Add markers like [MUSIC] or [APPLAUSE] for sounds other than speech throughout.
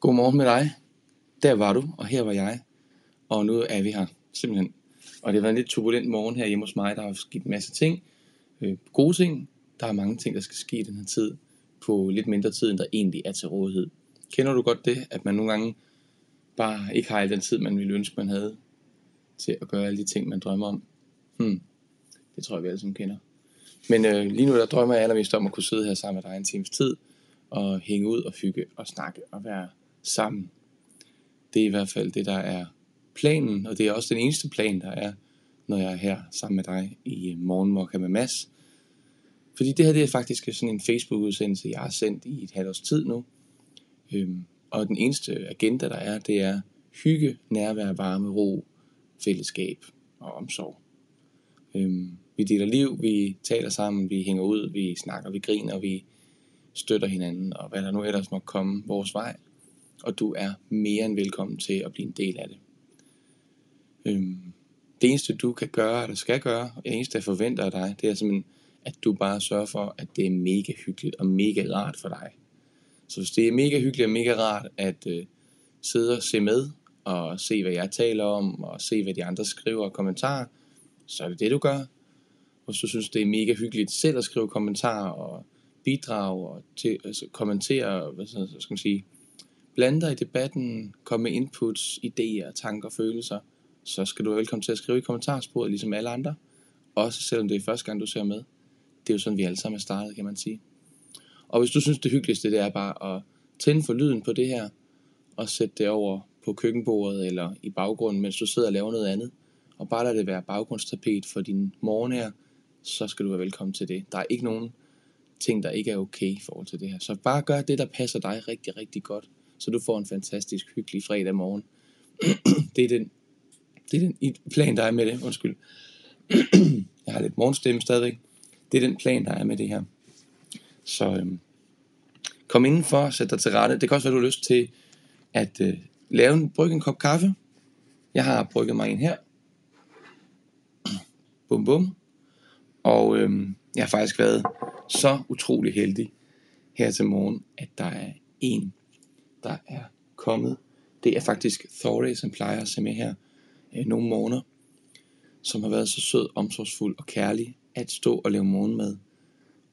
Godmorgen med dig. Der var du, og her var jeg. Og nu er vi her, simpelthen. Og det har været en lidt turbulent morgen her hjemme hos mig. Der har sket en masse ting. Øh, gode ting. Der er mange ting, der skal ske i den her tid. På lidt mindre tid, end der egentlig er til rådighed. Kender du godt det, at man nogle gange bare ikke har al den tid, man ville ønske, man havde til at gøre alle de ting, man drømmer om? Hmm. Det tror jeg, vi alle sammen kender. Men øh, lige nu der drømmer jeg allermest om at kunne sidde her sammen med dig en times tid, og hænge ud og hygge og snakke og være sammen. Det er i hvert fald det, der er planen, og det er også den eneste plan, der er, når jeg er her sammen med dig i øh, Morgenmokka med Mads. Fordi det her det er faktisk sådan en Facebook-udsendelse, jeg har sendt i et halvt års tid nu. Øhm, og den eneste agenda, der er, det er hygge, nærvær, varme, ro, fællesskab og omsorg. Øhm, vi deler liv, vi taler sammen, vi hænger ud, vi snakker, vi griner, vi støtter hinanden, og hvad der nu ellers må komme vores vej. Og du er mere end velkommen til at blive en del af det. Øhm, det eneste du kan gøre, eller skal gøre, og det eneste jeg forventer af dig, det er simpelthen, at du bare sørger for, at det er mega hyggeligt og mega rart for dig. Så hvis det er mega hyggeligt og mega rart at øh, sidde og se med, og se hvad jeg taler om, og se hvad de andre skriver og kommentarer, så er det det du gør. Og hvis du synes det er mega hyggeligt selv at skrive kommentarer og bidrage og til, altså kommentere, hvad så skal man sige, blande dig i debatten, komme med inputs, idéer, tanker, følelser, så skal du være velkommen til at skrive i kommentarsporet, ligesom alle andre. Også selvom det er første gang, du ser med. Det er jo sådan, vi alle sammen er startet, kan man sige. Og hvis du synes, det hyggeligste det er bare at tænde for lyden på det her, og sætte det over på køkkenbordet eller i baggrunden, mens du sidder og laver noget andet, og bare lade det være baggrundstapet for din morgen her, så skal du være velkommen til det. Der er ikke nogen ting, der ikke er okay i forhold til det her. Så bare gør det, der passer dig rigtig, rigtig godt, så du får en fantastisk, hyggelig fredag morgen. [CLEARS THROAT] det er den, det er den plan, der er med det. Undskyld. [CLEARS THROAT] Jeg har lidt morgenstemme stadigvæk. Det er den plan, der er med det her. Så øhm, kom indenfor, sæt dig til rette. Det kan også være, du har lyst til at øh, lave en, brygge en kop kaffe. Jeg har brygget mig en her. [CLEARS THROAT] Bum bum. Og øhm, jeg har faktisk været så utrolig heldig her til morgen, at der er en, der er kommet. Det er faktisk Thorey, som plejer at se med her øh, nogle morgener, som har været så sød, omsorgsfuld og kærlig at stå og lave morgenmad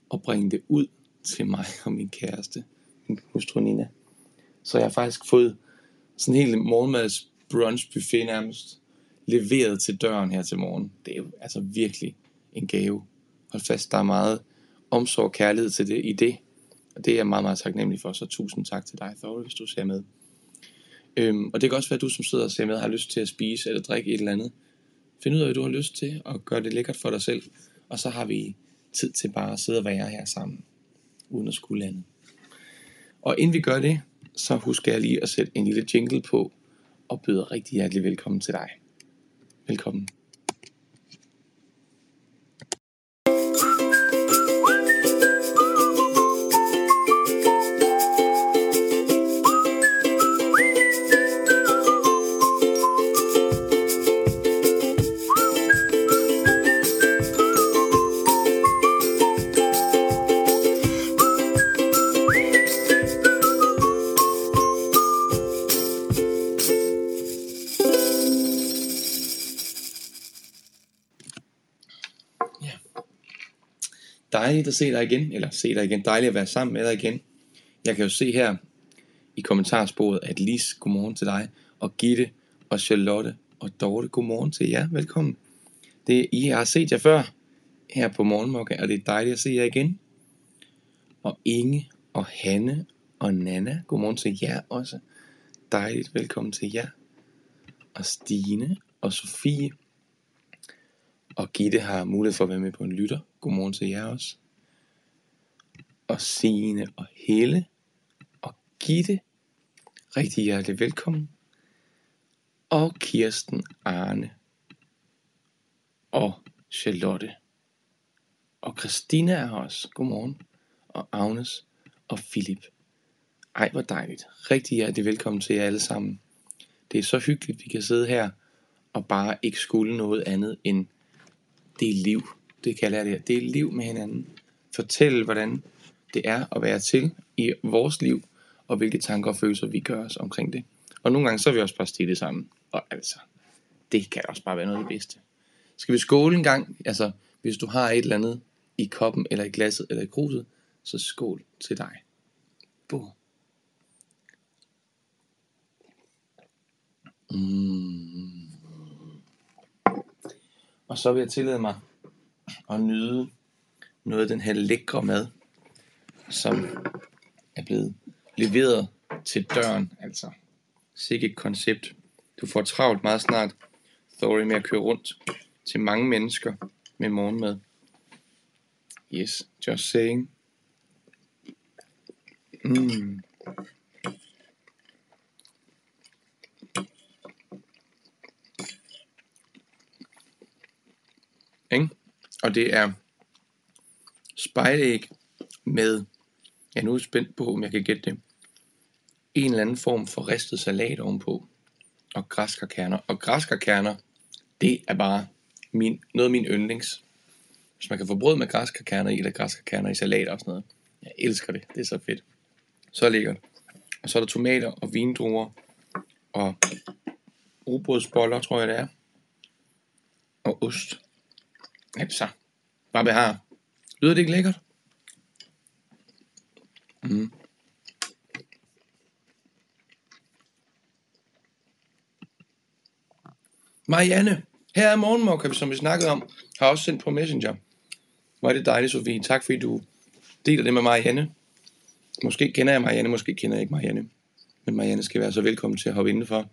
og bringe det ud til mig og min kæreste, min hustru Nina. Så jeg har faktisk fået sådan en hel morgenmads brunch buffet nærmest leveret til døren her til morgen. Det er jo altså virkelig en gave. Hold fast, der er meget omsorg og kærlighed til det i det. Og det er jeg meget, meget taknemmelig for. Så tusind tak til dig, Thor, hvis du ser med. Øhm, og det kan også være, at du som sidder og ser med har lyst til at spise eller drikke et eller andet. Find ud af, hvad du har lyst til, og gør det lækkert for dig selv. Og så har vi tid til bare at sidde og være her sammen, uden at skulle andet. Og inden vi gør det, så husker jeg lige at sætte en lille jingle på, og byder rigtig hjertelig velkommen til dig. Velkommen. Dejligt at se dig igen, eller se dig igen. Dejligt at være sammen med dig igen. Jeg kan jo se her i kommentarsporet, at Lis, godmorgen til dig, og Gitte, og Charlotte, og Dorte, godmorgen til jer. Velkommen. Det, I har set jer før her på Morgenmokka, og det er dejligt at se jer igen. Og Inge, og Hanne, og Nana, godmorgen til jer også. Dejligt, velkommen til jer. Og Stine, og Sofie, og Gitte har mulighed for at være med på en lytter. Godmorgen til jer også. Og Sine og Helle og Gitte. Rigtig hjertelig velkommen. Og Kirsten, Arne og Charlotte. Og Christina er her også. Godmorgen. Og Agnes og Philip. Ej, hvor dejligt. Rigtig hjertelig velkommen til jer alle sammen. Det er så hyggeligt, vi kan sidde her og bare ikke skulle noget andet end det liv. Det kalder jeg det Det er liv med hinanden. Fortæl, hvordan det er at være til i vores liv, og hvilke tanker og følelser vi gør os omkring det. Og nogle gange så er vi også bare stille sammen. Og altså, det kan også bare være noget af det bedste. Skal vi skåle en gang? Altså, hvis du har et eller andet i koppen, eller i glasset, eller i kruset, så skål til dig. Bo. Mm. Og så vil jeg tillade mig at nyde noget af den her lækre mad, som er blevet leveret til døren. Altså, sikke et koncept. Du får travlt meget snart, Thori, med at køre rundt til mange mennesker med morgenmad. Yes, just saying. Mm. Ikke? Og det er spejlæg med, jeg er nu spændt på, om jeg kan gætte det, en eller anden form for ristet salat ovenpå, og græskarkerner. Og græskarkerner, det er bare min, noget af min yndlings. Hvis man kan få brød med græskarkerner i, eller græskarkerner i salat og sådan noget. Jeg elsker det, det er så fedt. Så lækkert. Og så er der tomater og vindruer, og rugbrødsboller, tror jeg det er. Og ost. Altså, hvad vi har. Lyder det ikke lækkert? Mm. Marianne, her er morgenmokka, som vi snakkede om, har også sendt på Messenger. Hvor er det dejligt, Sofie. Tak fordi du deler det med Marianne. Måske kender jeg Marianne, måske kender jeg ikke Marianne. Men Marianne skal være så velkommen til at hoppe indenfor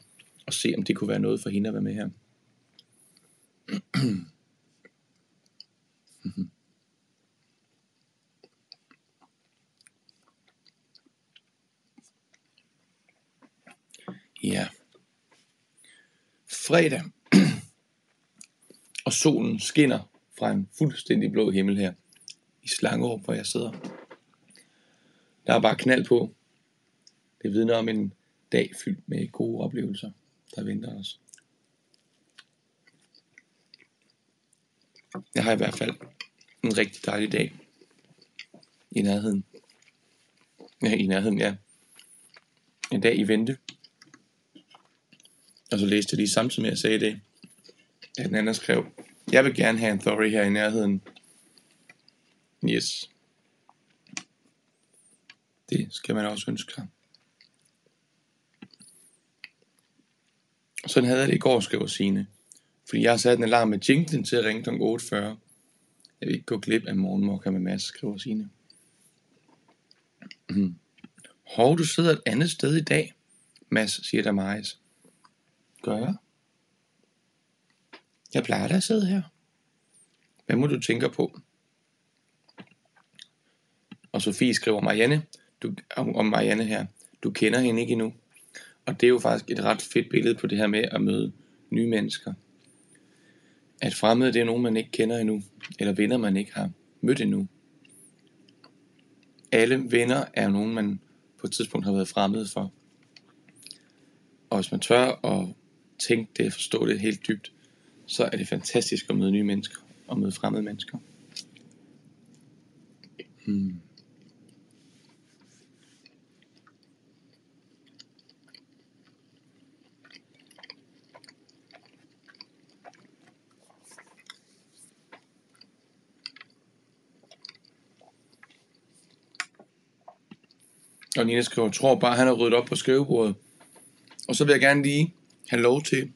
og se, om det kunne være noget for hende at være med her. [CLEARS THROAT] Ja. Fredag. [CLEARS THROAT] og solen skinner fra en fuldstændig blå himmel her i Slangerup, hvor jeg sidder. Der er bare knald på. Det vidner om en dag fyldt med gode oplevelser, der venter os. Jeg har i hvert fald en rigtig dejlig dag i nærheden. Ja, i nærheden, ja. En dag i vente. Og så læste jeg lige samtidig med, at jeg sagde det, at den anden skrev, jeg vil gerne have en Thory her i nærheden. Yes. Det skal man også ønske sig. Sådan havde jeg det i går, skriver Signe. Fordi jeg har sat en alarm med jinglen til at ringe kl. 8.40. Jeg vil ikke gå glip af morgenmokka med Mads, skriver Signe. Hmm. Hov, du sidder et andet sted i dag, Mads, siger der Maris. Gør jeg? Jeg plejer da at sidde her. Hvad må du tænke på? Og Sofie skriver Marianne, du, om, Marianne her. Du kender hende ikke endnu. Og det er jo faktisk et ret fedt billede på det her med at møde nye mennesker. At fremmede, det er nogen, man ikke kender endnu, eller venner, man ikke har mødt endnu. Alle venner er nogen, man på et tidspunkt har været fremmed for. Og hvis man tør at tænke det, forstå det helt dybt, så er det fantastisk at møde nye mennesker, og møde fremmede mennesker. Hmm. Og Nina skriver, tror bare, han har ryddet op på skrivebordet. Og så vil jeg gerne lige have lov til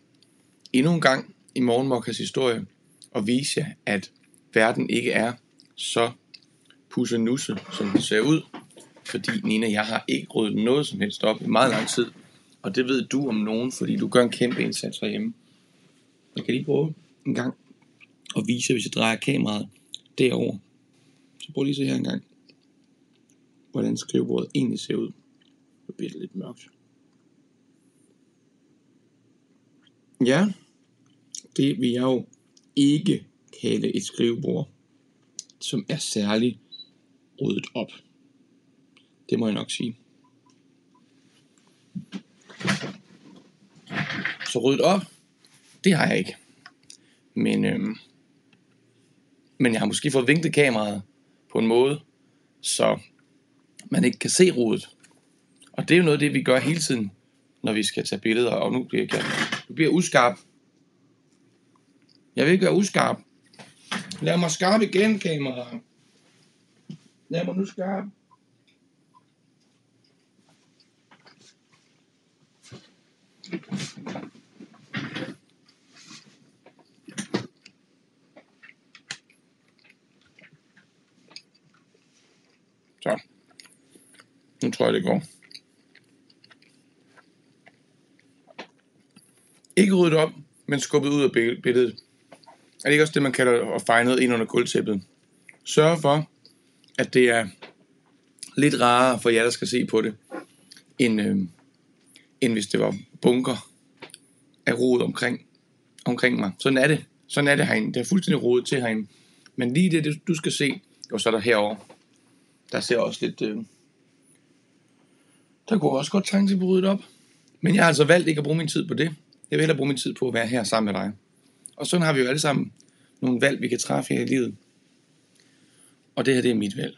endnu en gang i Morgenmokkas historie at vise jer, at verden ikke er så pussenusse, som den ser ud. Fordi Nina, jeg har ikke ryddet noget som helst op i meget lang tid. Og det ved du om nogen, fordi du gør en kæmpe indsats herhjemme. Jeg kan lige prøve en gang at vise, hvis jeg drejer kameraet derover. Så prøv lige at se her en gang hvordan skrivebordet egentlig ser ud. Det bliver lidt mørkt. Ja, det vil jeg jo ikke kalde et skrivebord, som er særligt ryddet op. Det må jeg nok sige. Så ryddet op, det har jeg ikke. Men, øhm, men jeg har måske fået vinklet kameraet på en måde, så man ikke kan se rodet. Og det er jo noget af det, vi gør hele tiden, når vi skal tage billeder, og nu bliver jeg, du bliver uskarp. Jeg vil ikke være uskarp. Lad mig skarp igen, kamera. Lad mig nu skarp. Så. Nu tror jeg, det går. Ikke ryddet op, men skubbet ud af billedet. Er det ikke også det, man kalder at feje noget ind under gulvtæppet? Sørg for, at det er lidt rarere for jer, der skal se på det, end, øh, end hvis det var bunker af rod omkring, omkring mig. Sådan er det. Sådan er det herinde. Det er fuldstændig rodet til herinde. Men lige det, du skal se, og så er der herover. Der ser også lidt... Øh, der kunne også godt trænge til at ryddet op. Men jeg har altså valgt ikke at bruge min tid på det. Jeg vil hellere bruge min tid på at være her sammen med dig. Og sådan har vi jo alle sammen nogle valg, vi kan træffe her i livet. Og det her, det er mit valg.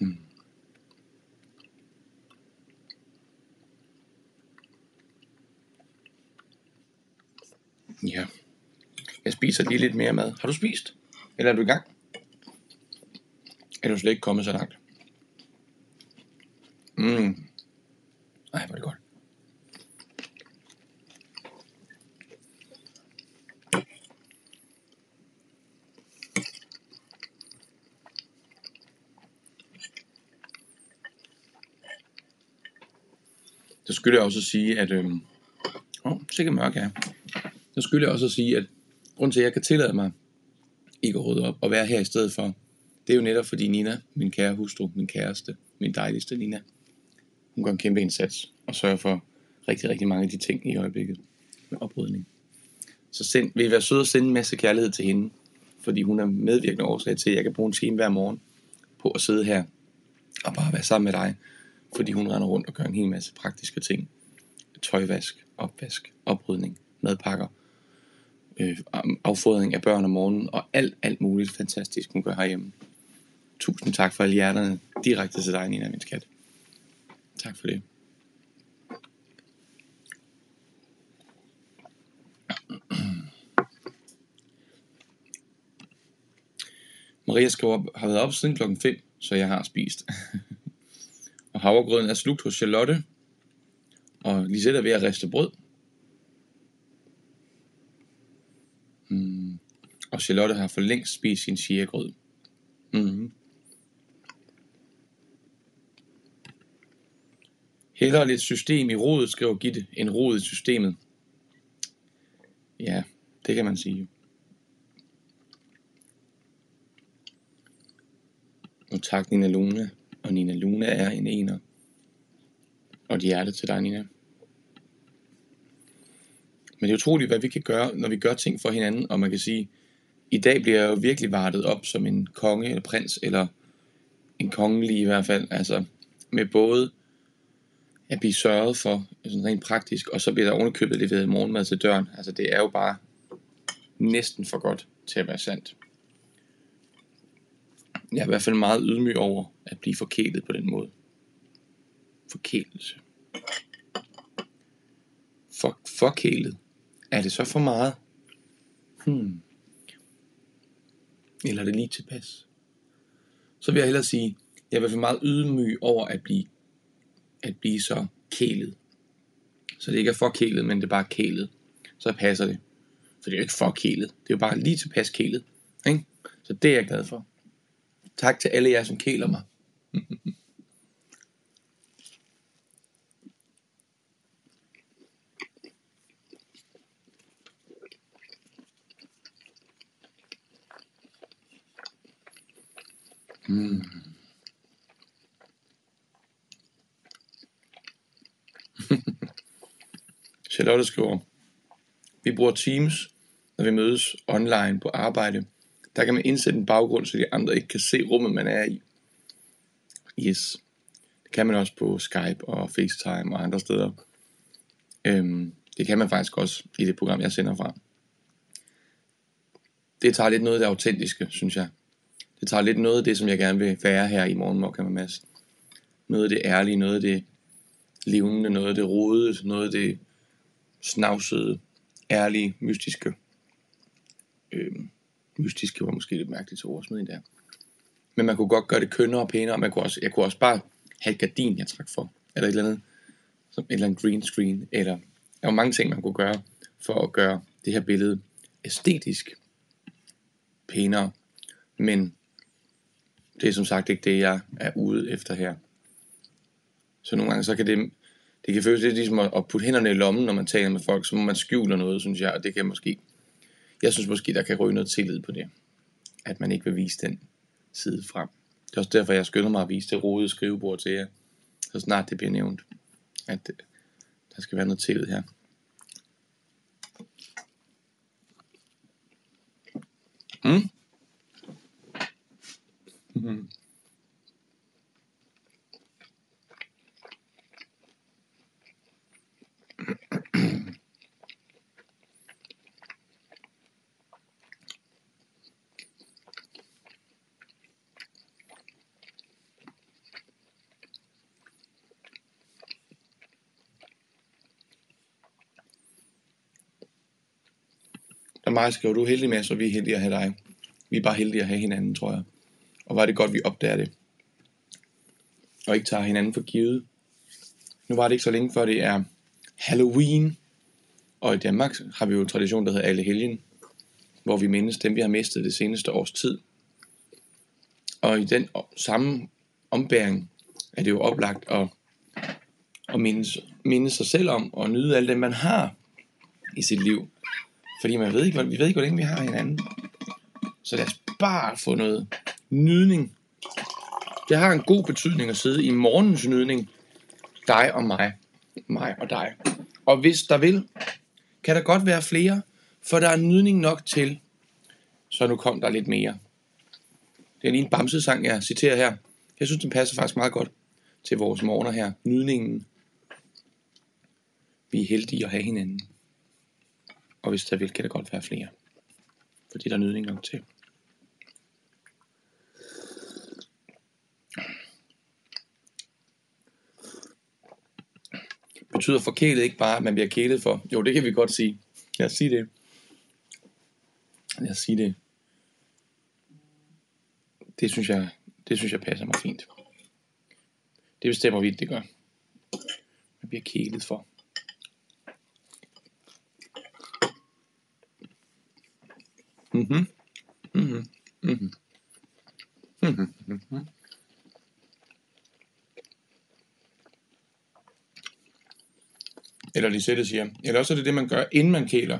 Hmm. Ja. Jeg spiser lige lidt mere mad. Har du spist? Eller er du i gang? Er du slet ikke kommet så langt? Mm. Ej, hvor er det godt. Så skylder jeg også at sige, at... Øh, åh, sikkert mørk er. Så skylder jeg også at sige, at grund til, at jeg kan tillade mig ikke at rydde op og være her i stedet for, det er jo netop fordi Nina, min kære hustru, min kæreste, min dejligste Nina, hun gør en kæmpe indsats og sørger for rigtig, rigtig mange af de ting i øjeblikket med oprydning. Så send, vil I være søde at sende en masse kærlighed til hende, fordi hun er medvirkende årsag til, at jeg kan bruge en time hver morgen på at sidde her og bare være sammen med dig, fordi hun render rundt og gør en hel masse praktiske ting. Tøjvask, opvask, oprydning, madpakker, øh, affodring af børn om morgenen og alt, alt muligt fantastisk, hun gør herhjemme. Tusind tak for alle hjerterne direkte til dig, Nina, min skat. Tak for det. Maria skriver, har været op siden klokken 5, så jeg har spist. [LAUGHS] og havregrøden er slugt hos Charlotte. Og Lisette er ved at riste brød. Mm. Og Charlotte har for længst spist sin chiagrød. Mm. Hellere lidt system i rodet, skriver Gitte, end rodet i systemet. Ja, det kan man sige. Og tak Nina Luna. Og Nina Luna er en ener. Og et hjerte til dig, Nina. Men det er utroligt, hvad vi kan gøre, når vi gør ting for hinanden. Og man kan sige, i dag bliver jeg jo virkelig vartet op som en konge eller prins, eller en kongelig i hvert fald. Altså med både at blive sørget for, sådan rent praktisk, og så bliver der ovenikøbet leveret morgenmad til døren. Altså det er jo bare næsten for godt til at være sandt. Jeg er i hvert fald meget ydmyg over at blive forkælet på den måde. Forkælelse. For, forkælet. Er det så for meget? Hmm. Eller er det lige tilpas? Så vil jeg hellere sige, jeg er i hvert fald meget ydmyg over at blive at blive så kælet. Så det ikke er for kælet, men det er bare kælet. Så passer det. For det er jo ikke for kælet. Det er jo bare lige tilpas kælet. Ikke? Så det er jeg glad for. Tak til alle jer, som kæler mig. [LAUGHS] mm. Charlotte skriver, vi bruger Teams, når vi mødes online på arbejde. Der kan man indsætte en baggrund, så de andre ikke kan se rummet, man er i. Yes. Det kan man også på Skype og FaceTime og andre steder. Øhm, det kan man faktisk også i det program, jeg sender fra. Det tager lidt noget af det autentiske, synes jeg. Det tager lidt noget af det, som jeg gerne vil være her i morgen, med Mads. Noget af det ærlige, noget af det levende, noget af det rodede, noget af det snavsede, ærlige, mystiske. Øh, mystiske var måske lidt mærkeligt til ordsmed i der. Men man kunne godt gøre det kønnere og pænere, man kunne også, jeg kunne også bare have et gardin, jeg trak for, eller et eller andet, som et eller andet green screen, eller der var mange ting, man kunne gøre, for at gøre det her billede æstetisk pænere, men det er som sagt ikke det, jeg er ude efter her. Så nogle gange så kan det, det kan føles lidt ligesom at putte hænderne i lommen, når man taler med folk, så man skjuler noget, synes jeg, og det kan måske, jeg synes måske, der kan ryge noget tillid på det, at man ikke vil vise den side frem. Det er også derfor, jeg skynder mig at vise det rode skrivebord til jer, så snart det bliver nævnt, at øh, der skal være noget tillid her. Mm. Mm-hmm. Der er skriver, du er heldig med, så vi er heldige at have dig. Vi er bare heldige at have hinanden, tror jeg. Og var det godt, vi opdager det. Og ikke tager hinanden for givet. Nu var det ikke så længe før det er Halloween. Og i Danmark har vi jo en tradition, der hedder Alle Helgen. Hvor vi mindes dem, vi har mistet det seneste års tid. Og i den samme ombæring er det jo oplagt at, at mindes, mindes sig selv om og nyde alt det, man har i sit liv. Fordi man ved ikke, vi ved ikke, hvor længe vi har hinanden. Så lad os bare få noget nydning. Det har en god betydning at sidde i morgens nydning. Dig og mig. Mig og dig. Og hvis der vil, kan der godt være flere, for der er nydning nok til. Så nu kom der lidt mere. Det er lige en bamsesang, jeg citerer her. Jeg synes, den passer faktisk meget godt til vores morgener her. Nydningen. Vi er heldige at have hinanden. Og hvis der vil, kan der godt være flere. Fordi der er nydning nok til. Betyder forkælet ikke bare, at man bliver kælet for? Jo, det kan vi godt sige. Lad os sige det. Lad os sige det. Det synes jeg, det synes jeg passer mig fint. Det bestemmer vi, det gør. Man bliver kælet for. Mhm. Mhm. Mhm. Mhm. Mhm. Eller Lisette siger. Eller også er det det, man gør, inden man kæler.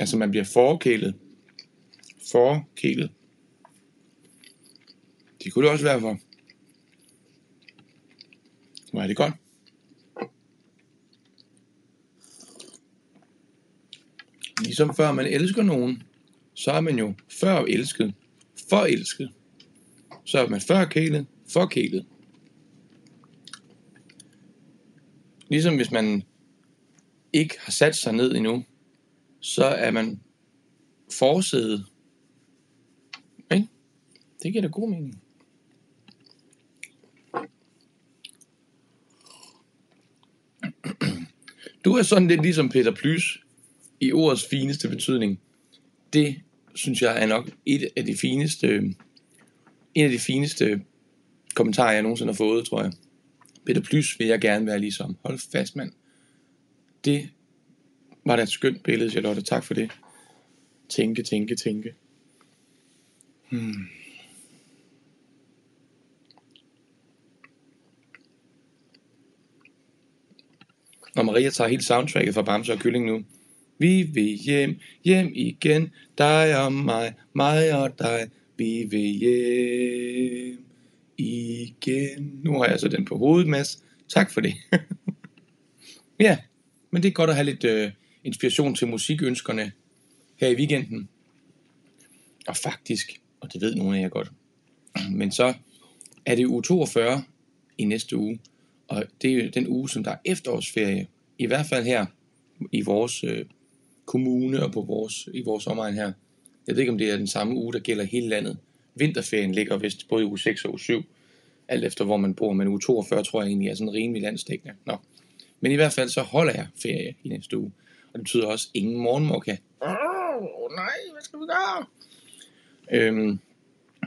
Altså man bliver forkælet. Forkælet. Det kunne det også være for. Hvor er det godt. Ligesom før man elsker nogen, så er man jo før elsket, for elsket. Så er man før kælet, for kælet. Ligesom hvis man ikke har sat sig ned endnu, så er man forsædet. Ikke? Det giver da god mening. Du er sådan lidt ligesom Peter Plys i ordets fineste betydning. Det synes jeg er nok et af de fineste, en af de fineste kommentarer, jeg nogensinde har fået, tror jeg. Peter Plys vil jeg gerne være ligesom. Hold fast, mand. Det var da et skønt billede, Charlotte. Tak for det. Tænke, tænke, tænke. Hmm. Og Maria tager helt soundtracket fra Bamse og Kylling nu. Vi vil hjem, hjem igen, dig og mig, mig og dig. Vi vil hjem igen. Nu har jeg så den på hovedet, Mads. Tak for det. [LAUGHS] ja, men det er godt at have lidt øh, inspiration til musikønskerne her i weekenden. Og faktisk, og det ved nogle af jer godt, [CLEARS THROAT] men så er det uge 42 i næste uge, og det er den uge, som der er efterårsferie, i hvert fald her i vores øh, kommune og på vores, i vores omegn her. Jeg ved ikke, om det er den samme uge, der gælder hele landet. vinterferien ligger vist både i uge 6 og uge 7, alt efter hvor man bor, men uge 42 tror jeg egentlig er sådan rimelig landstækkende. Nå. Men i hvert fald så holder jeg ferie i næste uge, og det betyder også ingen morgenmokka. Åh oh, nej, hvad skal vi gøre? Øhm,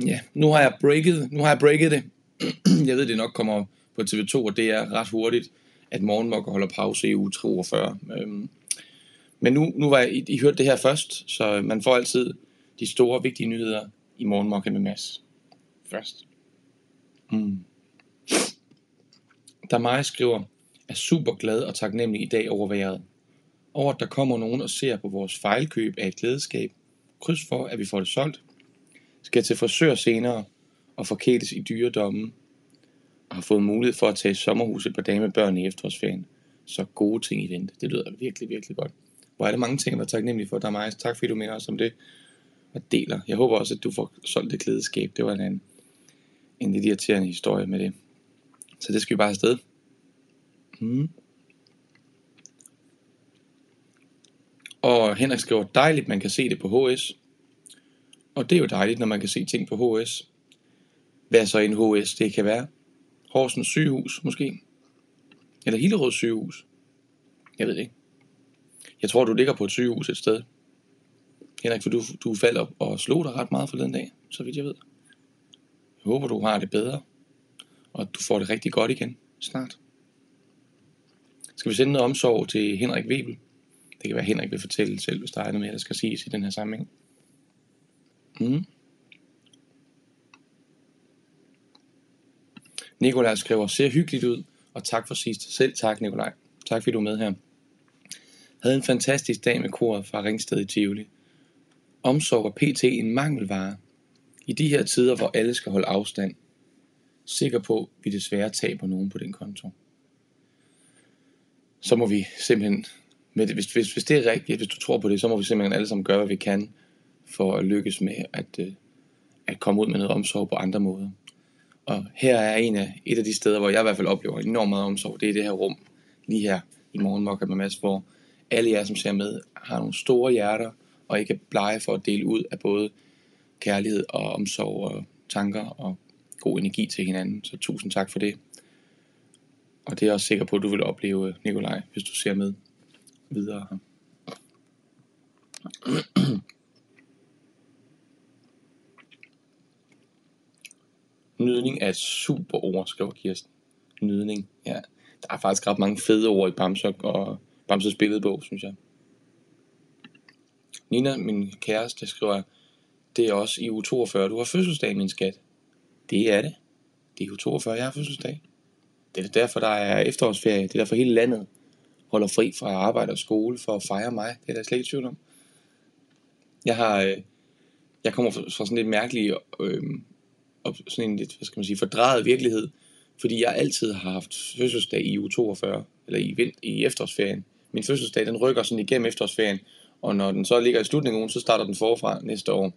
ja, nu har jeg breaket, nu har jeg breaket det. [CLEARS THROAT] jeg ved, det nok kommer på TV2, og det er ret hurtigt, at morgenmokker holder pause i uge 42. Øhm, men nu, nu var jeg, I, I hørte det her først, så man får altid de store, vigtige nyheder i morgenmokker med Mads først. Mm. Der mig skriver, er super glad og taknemmelig i dag over vejret. Over at der kommer nogen og ser på vores fejlkøb af et klædeskab. Kryds for, at vi får det solgt. Skal til frisør senere og forkæles i dyredommen. Og har fået mulighed for at tage i sommerhus et par dage med børn i efterårsferien. Så gode ting i vente. Det lyder virkelig, virkelig godt. Hvor er det mange ting, at er taknemmelig for. Der er. Tak fordi du mener os om det. Og deler. Jeg håber også, at du får solgt det klædeskab. Det var en, en lidt irriterende historie med det. Så det skal vi bare afsted. Mm. Og Henrik skriver, dejligt, man kan se det på HS. Og det er jo dejligt, når man kan se ting på HS. Hvad så en HS? Det kan være Horsens sygehus, måske. Eller Hillerød sygehus. Jeg ved det ikke. Jeg tror, du ligger på et sygehus et sted. Henrik, for du, du faldt op og slog dig ret meget for den dag, så vidt jeg ved. Jeg håber, du har det bedre, og at du får det rigtig godt igen snart. Skal vi sende noget omsorg til Henrik Webel? Det kan være, at Henrik vil fortælle selv, hvis der er noget mere, der skal siges i den her sammenhæng. Mm. Nikolaj skriver, ser hyggeligt ud, og tak for sidst. Selv tak, Nikolaj. Tak fordi du er med her. Havde en fantastisk dag med koret fra Ringsted i Tivoli. Omsorg og PT en mangelvare. I de her tider, hvor alle skal holde afstand. Sikker på, at vi desværre taber nogen på den konto. Så må vi simpelthen, hvis, hvis, hvis det er rigtigt, hvis du tror på det, så må vi simpelthen alle sammen gøre, hvad vi kan for at lykkes med at, øh, at komme ud med noget omsorg på andre måder. Og her er en af, et af de steder, hvor jeg i hvert fald oplever enormt meget omsorg, det er det her rum, lige her i Morgenmokker med Mads, hvor alle jer, som ser med, har nogle store hjerter, og ikke er blege for at dele ud af både kærlighed og omsorg og tanker og god energi til hinanden. Så tusind tak for det. Og det er jeg også sikker på, at du vil opleve, Nikolaj, hvis du ser med videre her. Nydning er et super ord, skriver Kirsten. Nydning, ja. Der er faktisk ret mange fede ord i Bamse og Bamses billedbog, synes jeg. Nina, min kæreste, skriver, det er også i u 42, du har fødselsdag, min skat. Det er det. Det er u 42, jeg har fødselsdag. Det er derfor, der er efterårsferie. Det er derfor, hele landet holder fri fra arbejde og skole for at fejre mig. Det er der slet ikke tvivl om. Jeg har, øh, jeg kommer fra sådan lidt mærkelig, øh, og sådan en lidt, hvad skal man sige, fordrejet virkelighed, fordi jeg altid har haft fødselsdag i u 42, eller i, vind, i efterårsferien. Min fødselsdag, den rykker sådan igennem efterårsferien, og når den så ligger i slutningen af ugen, så starter den forfra næste år.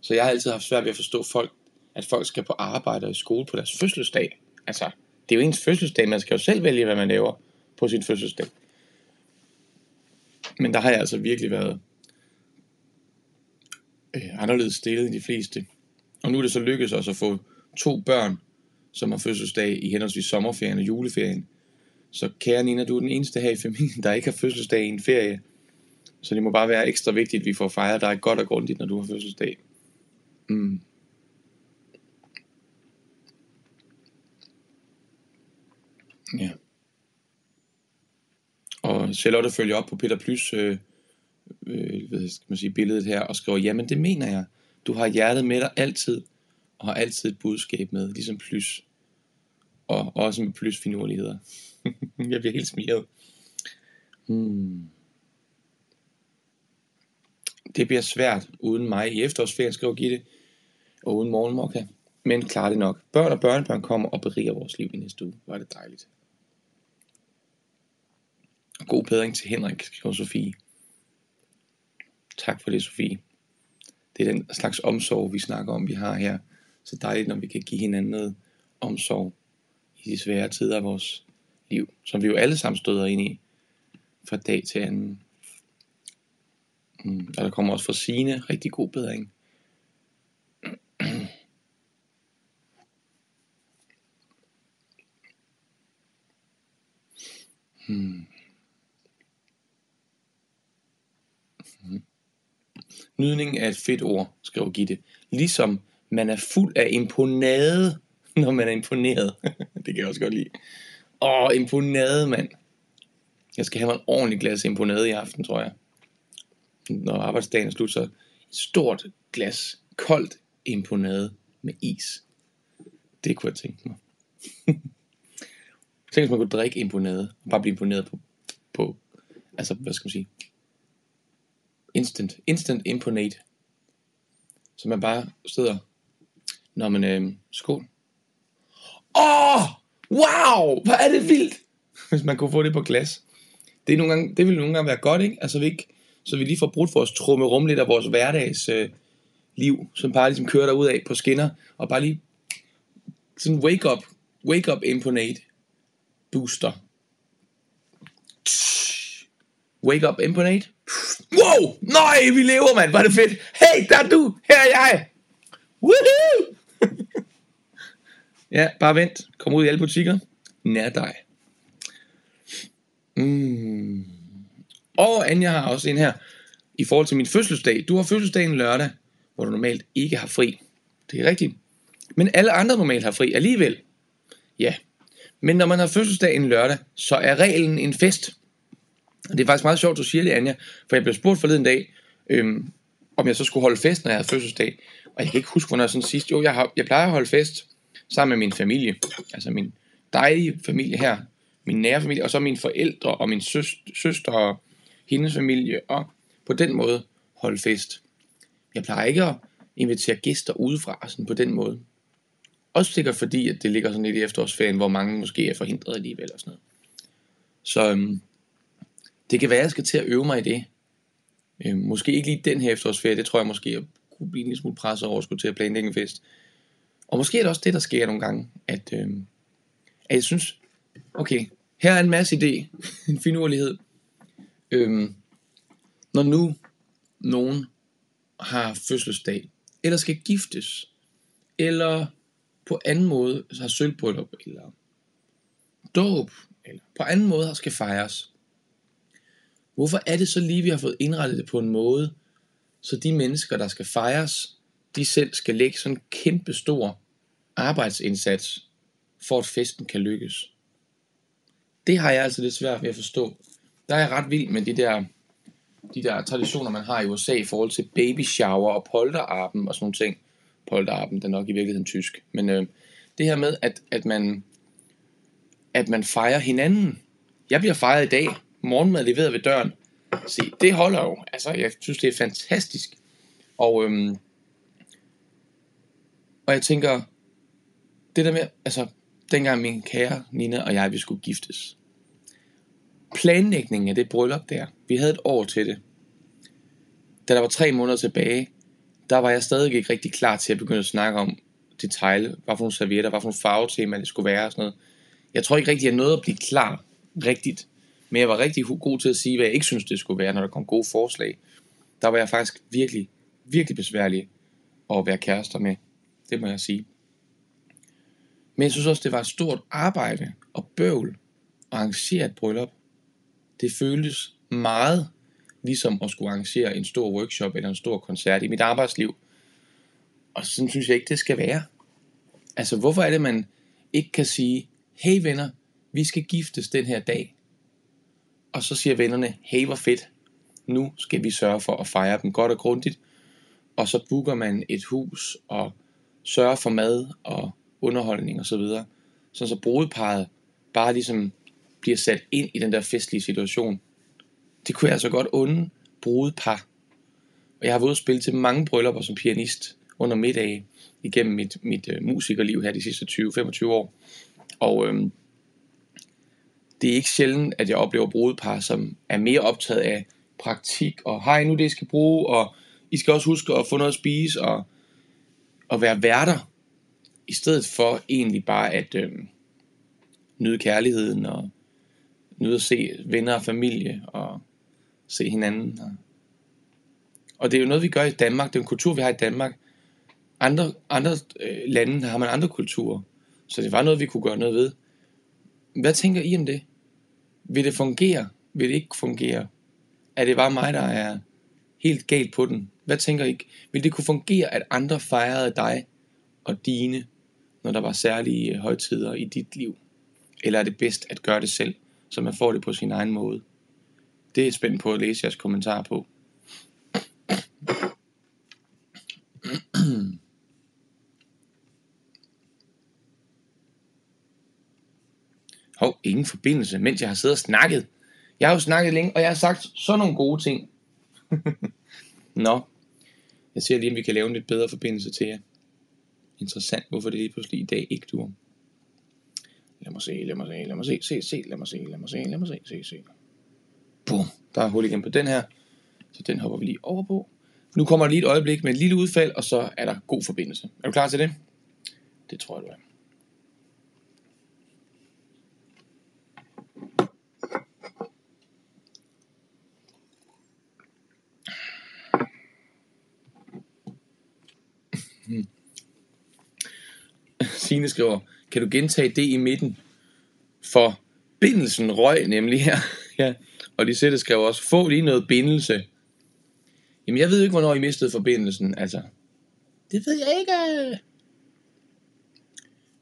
Så jeg har altid haft svært ved at forstå folk, at folk skal på arbejde og i skole på deres fødselsdag. Altså, det er jo ens fødselsdag, man skal jo selv vælge, hvad man laver på sin fødselsdag. Men der har jeg altså virkelig været øh, anderledes stillet end de fleste. Og nu er det så lykkedes os at få to børn, som har fødselsdag i henholdsvis sommerferien og juleferien. Så kære Nina, du er den eneste her i familien, der ikke har fødselsdag i en ferie. Så det må bare være ekstra vigtigt, at vi får fejret dig godt og grundigt, når du har fødselsdag. Mm. Ja. Og Charlotte følger op på Peter Plys øh, øh, hvad skal man sige, billedet her og skriver, jamen det mener jeg. Du har hjertet med dig altid, og har altid et budskab med, ligesom Plys. Og også med Plys finurligheder. [LAUGHS] jeg bliver helt smilet. Hmm. Det bliver svært uden mig i efterårsferien, skriver Gitte, og uden morgenmokka. Men klarer det nok. Børn og børnebørn kommer og beriger vores liv i næste uge. Var det dejligt. Og god bedring til Henrik, skriver Sofie. Tak for det, Sofie. Det er den slags omsorg, vi snakker om, vi har her. Så dejligt, når vi kan give hinanden noget omsorg i de svære tider af vores liv, som vi jo alle sammen støder ind i fra dag til anden. Mm, og der kommer også fra sine rigtig god bedring. Hmm. Nydning er et fedt ord, skriver Gitte. Ligesom man er fuld af imponade, når man er imponeret. [LAUGHS] det kan jeg også godt lide. Åh, imponade, mand. Jeg skal have mig en ordentlig glas imponade i aften, tror jeg. Når arbejdsdagen er slut, så et stort glas koldt imponade med is. Det kunne jeg tænke mig. [LAUGHS] Tænk, hvis man kunne drikke imponade, og bare blive imponeret på, på altså, hvad skal man sige, instant, instant imponate. Så man bare sidder, når man, øh, skål. Åh, oh, wow, hvor er det vildt, [LAUGHS] hvis man kunne få det på glas. Det, er nogle gange, det ville nogle gange være godt, ikke? Altså, vi ikke, så vi lige får brudt vores trumme rum lidt af vores hverdags øh, liv, som bare ligesom kører derud af på skinner, og bare lige sådan wake up, wake up imponate booster. Wake up imponate. Wow, nej, vi lever, mand, var det fedt. Hey, der er du, her er jeg. Woohoo! [LAUGHS] ja, bare vent. Kom ud i alle butikker. Nær dig. Mm. Og Anja har også en her, i forhold til min fødselsdag. Du har fødselsdagen lørdag, hvor du normalt ikke har fri. Det er rigtigt. Men alle andre normalt har fri alligevel. Ja. Men når man har fødselsdag en lørdag, så er reglen en fest. Og det er faktisk meget sjovt, du siger det, Anja. For jeg blev spurgt forleden dag, øhm, om jeg så skulle holde fest, når jeg havde fødselsdag. Og jeg kan ikke huske, hvornår jeg sådan sidst. Jo, jeg, har, jeg plejer at holde fest sammen med min familie. Altså min dejlige familie her. Min nære familie. Og så mine forældre og min søster, søster og hendes familie. Og på den måde holde fest. Jeg plejer ikke at invitere gæster udefra sådan på den måde. Også sikkert fordi, at det ligger sådan lidt i efterårsferien, hvor mange måske er forhindret alligevel og sådan noget. Så øhm, det kan være, at jeg skal til at øve mig i det. Øhm, måske ikke lige den her efterårsferie, det tror jeg måske, jeg kunne blive en lille smule presset over at skulle til at planlægge en fest. Og måske er det også det, der sker nogle gange, at, øhm, at jeg synes, okay, her er en masse idé, [LAUGHS] en finurlighed. Øhm, når nu nogen har fødselsdag, eller skal giftes, eller på anden måde har sølvbryllup, eller dåb, eller på anden måde skal fejres. Hvorfor er det så lige, vi har fået indrettet det på en måde, så de mennesker, der skal fejres, de selv skal lægge sådan en kæmpe stor arbejdsindsats, for at festen kan lykkes? Det har jeg altså lidt svært ved at forstå. Der er jeg ret vild med de der, de der traditioner, man har i USA i forhold til baby shower og polterarben og sådan nogle ting. Polterarben, den er nok i virkeligheden tysk. Men øh, det her med, at, at, man, at man fejrer hinanden. Jeg bliver fejret i dag. Morgenmad leveret ved døren. Se, det holder jo. Altså, jeg synes, det er fantastisk. Og, øhm, og jeg tænker, det der med, altså, dengang min kære Nina og jeg, vi skulle giftes. Planlægningen af det bryllup der, vi havde et år til det. Da der var tre måneder tilbage, der var jeg stadig ikke rigtig klar til at begynde at snakke om detalje, hvad for nogle servietter, hvad for nogle farvetema det skulle være og sådan noget. Jeg tror ikke rigtig, jeg nåede at blive klar rigtigt, men jeg var rigtig god til at sige, hvad jeg ikke synes, det skulle være, når der kom gode forslag. Der var jeg faktisk virkelig, virkelig besværlig at være kærester med. Det må jeg sige. Men jeg synes også, det var et stort arbejde og bøvl at arrangere et bryllup. Det føltes meget ligesom at skulle arrangere en stor workshop eller en stor koncert i mit arbejdsliv. Og sådan synes jeg ikke, det skal være. Altså, hvorfor er det, man ikke kan sige, hey venner, vi skal giftes den her dag. Og så siger vennerne, hey hvor fedt, nu skal vi sørge for at fejre dem godt og grundigt. Og så booker man et hus og sørger for mad og underholdning osv. Så, så så brudeparet bare ligesom bliver sat ind i den der festlige situation. Det kunne jeg altså godt unde brudepar. Og jeg har været ude spille til mange bryllupper som pianist under middag igennem mit, mit øh, musikerliv her de sidste 20-25 år. Og øhm, det er ikke sjældent, at jeg oplever brudepar, som er mere optaget af praktik, og hej nu det, I skal bruge, og I skal også huske at få noget at spise, og, og være værter, i stedet for egentlig bare at øhm, nyde kærligheden, og nyde at se venner og familie, og se hinanden. Og, det er jo noget, vi gør i Danmark, det er en kultur, vi har i Danmark, andre, andre øh, lande har man andre kulturer. Så det var noget, vi kunne gøre noget ved. Hvad tænker I om det? Vil det fungere? Vil det ikke fungere? Er det bare mig, der er helt galt på den? Hvad tænker I? Vil det kunne fungere, at andre fejrede dig og dine, når der var særlige højtider i dit liv? Eller er det bedst at gøre det selv, så man får det på sin egen måde? Det er spændt på at læse jeres kommentar på. Hov, ingen forbindelse, mens jeg har siddet og snakket. Jeg har jo snakket længe, og jeg har sagt sådan nogle gode ting. [LAUGHS] Nå, jeg ser lige, om vi kan lave en lidt bedre forbindelse til jer. Interessant, hvorfor det lige pludselig i dag ikke duer. Lad mig se, lad mig se, lad mig se, se, se, lad mig se, lad mig se, lad mig se, se, se. Bum, der er hul igen på den her. Så den hopper vi lige over på. Nu kommer der lige et øjeblik med et lille udfald, og så er der god forbindelse. Er du klar til det? Det tror jeg, du er. Hmm. Signe skriver, kan du gentage det i midten? For bindelsen røg nemlig her. [LAUGHS] ja. Og de sætter skriver også, få lige noget bindelse. Jamen jeg ved ikke, hvornår I mistede forbindelsen. Altså, det ved jeg ikke. Øh.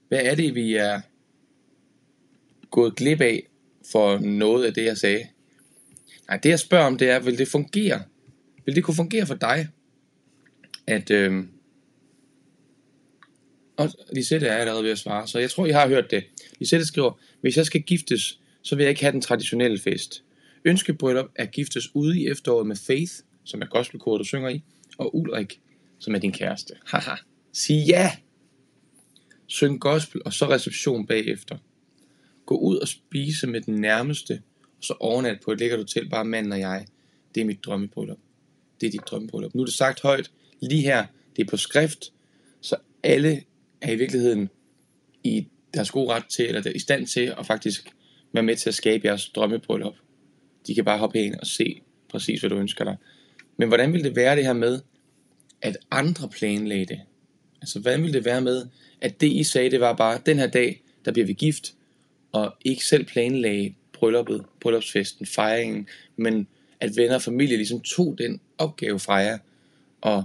Hvad er det, vi er gået glip af for noget af det, jeg sagde? Nej, det jeg spørger om, det er, vil det fungere? Vil det kunne fungere for dig, at, øh, og Lisette er allerede ved at svare, så jeg tror, I har hørt det. Lisette skriver, hvis jeg skal giftes, så vil jeg ikke have den traditionelle fest. Ønskebryllup er giftes ude i efteråret med Faith, som er gospelkor, du synger i, og Ulrik, som er din kæreste. Haha. Sig ja! Syng gospel, og så reception bagefter. Gå ud og spise med den nærmeste, og så overnat på et lækkert hotel, bare manden og jeg. Det er mit drømmebryllup. Det er dit drømmebryllup. Nu er det sagt højt, lige her, det er på skrift, så alle er i virkeligheden i deres gode ret til, eller i stand til at faktisk være med til at skabe jeres drømmebryllup. De kan bare hoppe ind og se præcis, hvad du ønsker dig. Men hvordan vil det være det her med, at andre planlagde det? Altså, hvordan vil det være med, at det I sagde, det var bare, den her dag, der bliver vi gift, og ikke selv planlagde brylluppet, bryllupsfesten, fejringen, men at venner og familie ligesom tog den opgave fra jer, og,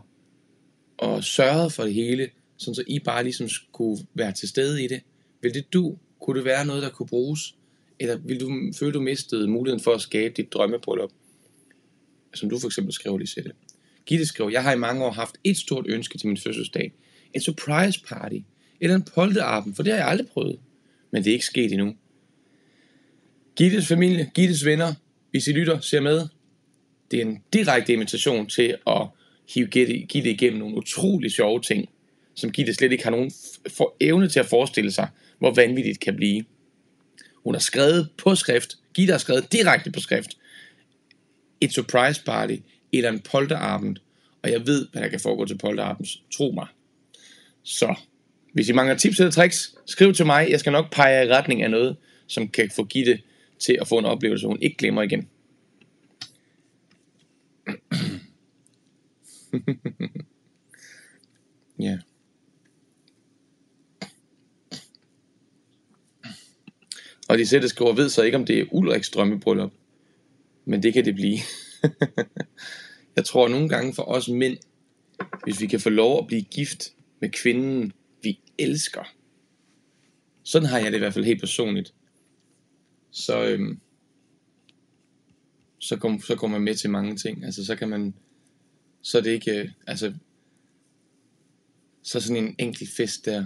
og sørgede for det hele, sådan så I bare ligesom skulle være til stede i det. Vil det du? Kunne det være noget, der kunne bruges? Eller vil du føle, du mistede muligheden for at skabe dit drømmebryllup? Som du for eksempel skrev lige det. Gitte skrev, jeg har i mange år haft et stort ønske til min fødselsdag. En surprise party. Eller en polterarben, for det har jeg aldrig prøvet. Men det er ikke sket endnu. Gittes familie, Gittes venner, hvis I lytter, ser med. Det er en direkte invitation til at hive Gitte igennem nogle utrolig sjove ting som Gitte slet ikke har nogen for evne til at forestille sig, hvor vanvittigt det kan blive. Hun har skrevet på skrift, Gitte har skrevet direkte på skrift, et surprise party eller en polterabend, og jeg ved, hvad der kan foregå til polterabends. Tro mig. Så, hvis I mangler tips eller tricks, skriv til mig. Jeg skal nok pege i retning af noget, som kan få Gitte til at få en oplevelse, hun ikke glemmer igen. [CLEARS THROAT] Ja. yeah. Og de sætter skriver, ved så ikke, om det er Ulriks drømmebryllup. Men det kan det blive. [LAUGHS] jeg tror nogle gange for os mænd, hvis vi kan få lov at blive gift med kvinden, vi elsker. Sådan har jeg det i hvert fald helt personligt. Så, øhm, så, går, så går man med til mange ting. Altså så kan man, så er det ikke, øh, altså, så sådan en enkelt fest der.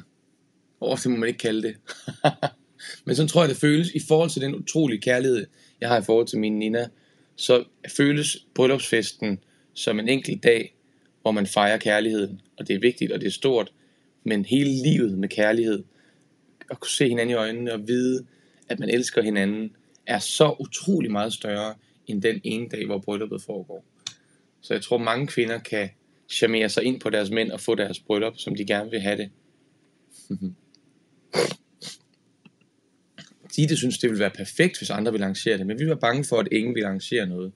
Ofte det må man ikke kalde det. [LAUGHS] Men så tror jeg, det føles i forhold til den utrolige kærlighed, jeg har i forhold til min Nina, så føles bryllupsfesten som en enkelt dag, hvor man fejrer kærligheden. Og det er vigtigt, og det er stort. Men hele livet med kærlighed, at kunne se hinanden i øjnene og vide, at man elsker hinanden, er så utrolig meget større end den ene dag, hvor brylluppet foregår. Så jeg tror, mange kvinder kan charmere sig ind på deres mænd og få deres bryllup, som de gerne vil have det. [LAUGHS] Ditte synes, det ville være perfekt, hvis andre ville lancere det, men vi var bange for, at ingen ville lancere noget.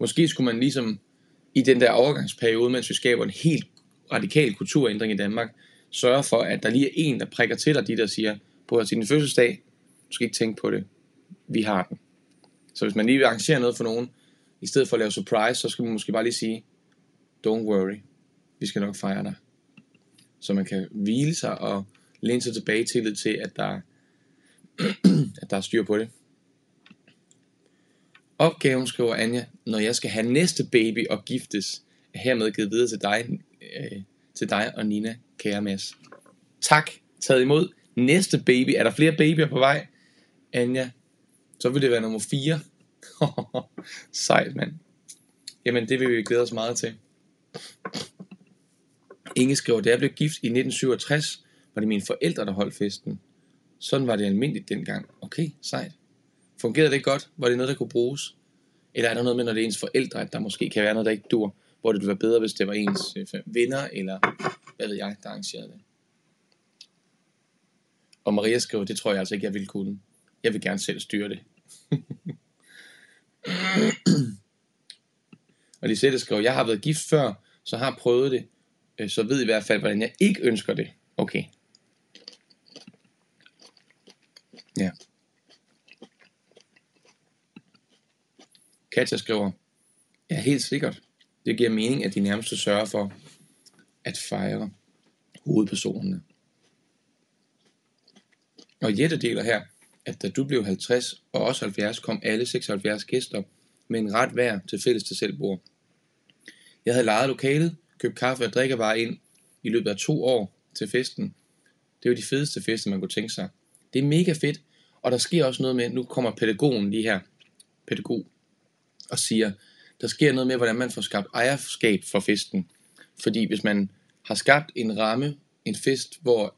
Måske skulle man ligesom i den der overgangsperiode, mens vi skaber en helt radikal kulturændring i Danmark, sørge for, at der lige er en, der prikker til dig, de der siger, på at din fødselsdag, du skal ikke tænke på det, vi har den. Så hvis man lige vil arrangere noget for nogen, i stedet for at lave surprise, så skal man måske bare lige sige, don't worry, vi skal nok fejre dig. Så man kan hvile sig og læne sig tilbage det til, at der, [CLEARS THROAT] at der er styr på det. Opgaven, skriver Anja, når jeg skal have næste baby og giftes, er hermed givet videre til dig, øh, til dig og Nina, kære Mads. Tak, taget imod. Næste baby, er der flere babyer på vej? Anja, så vil det være nummer 4. [LAUGHS] Sejt, mand. Jamen, det vil vi glæde os meget til. Inge skriver, da jeg blev gift i 1967, var det mine forældre, der holdt festen. Sådan var det almindeligt dengang. Okay, sejt. Fungerede det godt? Var det noget, der kunne bruges? Eller er der noget med, når det er ens forældre, at der måske kan være noget, der ikke dur? Hvor det ville være bedre, hvis det var ens øh, venner, eller hvad ved jeg, der arrangerede det. Og Maria skriver, det tror jeg altså ikke, jeg ville kunne. Jeg vil gerne selv styre det. [CLEARS THROAT] og Lisette skriver, jeg har været gift før, så har prøvet det, øh, så ved i hvert fald, hvordan jeg ikke ønsker det. Okay. Ja. Katja skriver, ja, helt sikkert. Det giver mening, at de nærmeste sørger for at fejre hovedpersonerne. Og Jette deler her, at da du blev 50 og også 70, kom alle 76 gæster med en ret hver til fælles til selvbord. Jeg havde lejet lokalet, købt kaffe og drikkevarer ind i løbet af to år til festen. Det var de fedeste fester, man kunne tænke sig. Det er mega fedt, og der sker også noget med, nu kommer pædagogen lige her, pædagog, og siger, der sker noget med, hvordan man får skabt ejerskab for festen. Fordi hvis man har skabt en ramme, en fest, hvor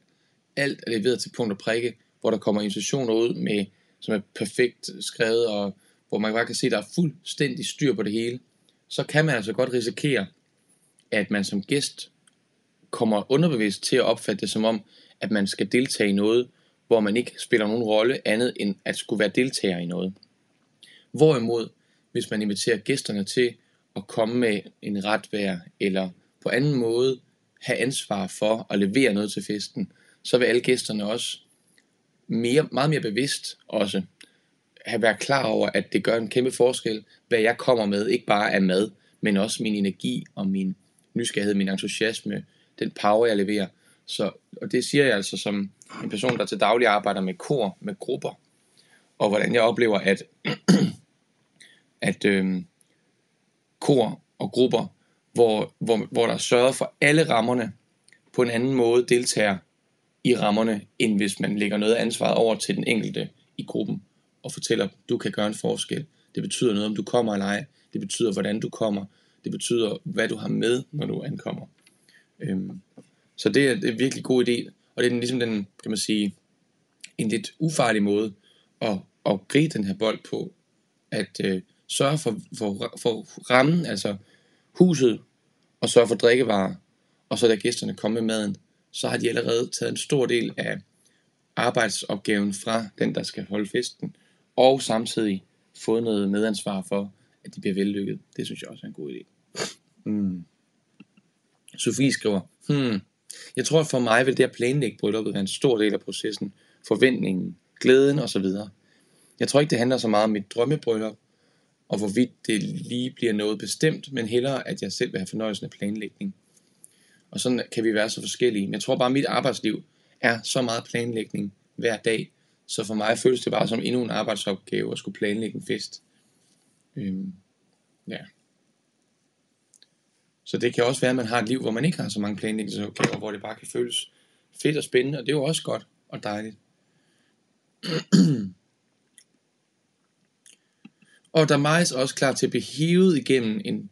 alt er leveret til punkt og prikke, hvor der kommer invitationer ud, med, som er perfekt skrevet, og hvor man bare kan se, at der er fuldstændig styr på det hele, så kan man altså godt risikere, at man som gæst kommer underbevidst til at opfatte det som om, at man skal deltage i noget, hvor man ikke spiller nogen rolle andet end at skulle være deltager i noget. Hvorimod, hvis man inviterer gæsterne til at komme med en retvær, eller på anden måde have ansvar for at levere noget til festen, så vil alle gæsterne også mere, meget mere bevidst også have været klar over, at det gør en kæmpe forskel, hvad jeg kommer med, ikke bare af mad, men også min energi og min nysgerrighed, min entusiasme, den power, jeg leverer. Så, og det siger jeg altså som en person, der til daglig arbejder med kor, med grupper, og hvordan jeg oplever, at, [CLEARS THROAT] at øh, kor og grupper, hvor, hvor, hvor der er sørget for alle rammerne, på en anden måde deltager i rammerne, end hvis man lægger noget af ansvaret over til den enkelte i gruppen og fortæller, du kan gøre en forskel. Det betyder noget, om du kommer eller ej. Det betyder, hvordan du kommer. Det betyder, hvad du har med, når du ankommer. Øhm, så det er, det er en virkelig god idé, og det er den, ligesom den, kan man sige, en lidt ufarlig måde at, at gribe den her bold på, at øh, sørge for, for, for rammen, altså huset, og sørge for drikkevarer, og så da gæsterne kommer med maden, så har de allerede taget en stor del af arbejdsopgaven fra den, der skal holde festen, og samtidig fået noget medansvar for, at de bliver vellykket. Det synes jeg også er en god idé. Mm. Sofie skriver, hmm, jeg tror at for mig vil det at planlægge brylluppet være en stor del af processen, forventningen, glæden osv. Jeg tror ikke, det handler så meget om mit drømmebryllup, og hvorvidt det lige bliver noget bestemt, men hellere, at jeg selv vil have fornøjelsen af planlægning. Og sådan kan vi være så forskellige. Men jeg tror bare, at mit arbejdsliv er så meget planlægning hver dag, så for mig føles det bare som endnu en arbejdsopgave at skulle planlægge en fest. Øhm, ja. Så det kan også være, at man har et liv, hvor man ikke har så mange planlægningsopgaver, hvor det bare kan føles fedt og spændende, og det er jo også godt og dejligt. [CLEARS THROAT] og der er Majs også klar til at blive hivet igennem en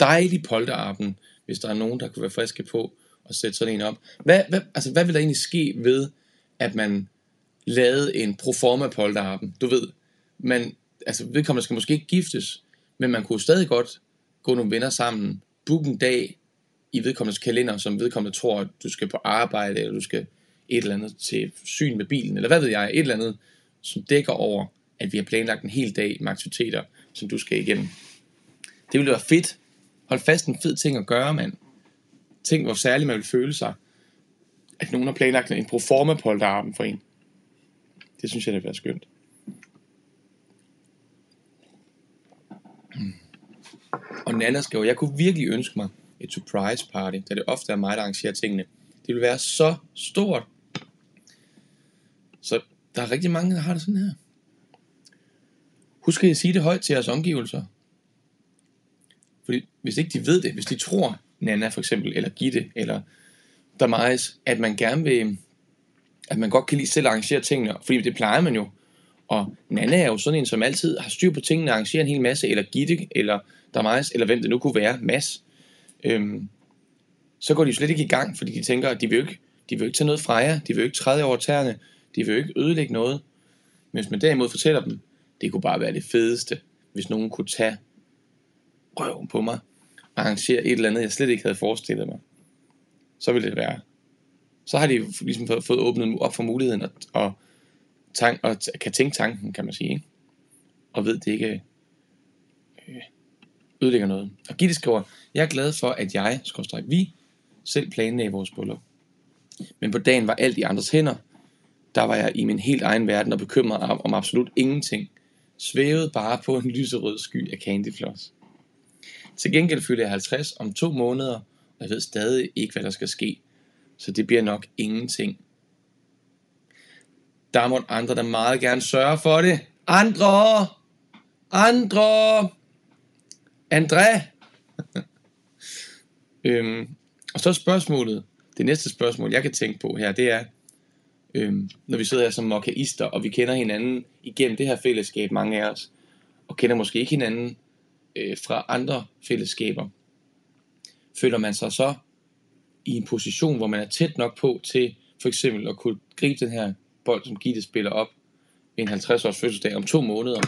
dejlig polterappen, hvis der er nogen, der kunne være friske på at sætte sådan en op. Hvad, hvad, altså, hvad vil der egentlig ske ved, at man lavede en proforma polterappen? Du ved, man, altså vedkommende skal måske ikke giftes, men man kunne stadig godt gå nogle venner sammen, book en dag i vedkommendes kalender, som vedkommende tror, at du skal på arbejde, eller du skal et eller andet til syn med bilen, eller hvad ved jeg, et eller andet, som dækker over, at vi har planlagt en hel dag med aktiviteter, som du skal igennem. Det ville være fedt. Hold fast en fed ting at gøre, mand. Tænk, hvor særligt man vil føle sig, at nogen har planlagt en proforma på for en. Det synes jeg, det vil være skønt. Og Nana skriver, jeg kunne virkelig ønske mig et surprise party, da det ofte er mig, der arrangerer tingene. Det vil være så stort. Så der er rigtig mange, der har det sådan her. Husk at sige det højt til jeres omgivelser. Fordi hvis ikke de ved det, hvis de tror, Nana for eksempel, eller Gitte, eller Damaris, at man gerne vil, at man godt kan lide selv arrangere tingene, fordi det plejer man jo. Og Nana er jo sådan en, som altid har styr på tingene, arrangerer en hel masse, eller Gitte, eller Damaris, eller hvem det nu kunne være, Mads. Øhm, så går de slet ikke i gang, fordi de tænker, at de vil jo ikke, de vil jo ikke tage noget fra jer, de vil jo ikke træde over tæerne, de vil jo ikke ødelægge noget. Men hvis man derimod fortæller dem, det kunne bare være det fedeste, hvis nogen kunne tage røven på mig, og arrangere et eller andet, jeg slet ikke havde forestillet mig, så ville det være. Så har de ligesom fået åbnet op for muligheden, og, og, tank, og kan tænke tanken, kan man sige. Ikke? Og ved, det ikke øh, ødelægger noget. Og Gitte skriver, jeg er glad for, at jeg, skorstræk vi, selv planlagde vores bryllup. Men på dagen var alt i andres hænder. Der var jeg i min helt egen verden og bekymret om, om absolut ingenting. Svævede bare på en lyserød sky af candyfloss. Til gengæld fylder jeg 50 om to måneder, og jeg ved stadig ikke, hvad der skal ske. Så det bliver nok ingenting. Der må andre, der meget gerne sørge for det. Andre! Andre! André! [LAUGHS] øhm, og så spørgsmålet, det næste spørgsmål, jeg kan tænke på her, det er, øhm, når vi sidder her som mokkaister, og vi kender hinanden igennem det her fællesskab, mange af os, og kender måske ikke hinanden øh, fra andre fællesskaber, føler man sig så i en position, hvor man er tæt nok på til for eksempel at kunne gribe den her bold, som Gitte spiller op ved en 50 års fødselsdag om to måneder.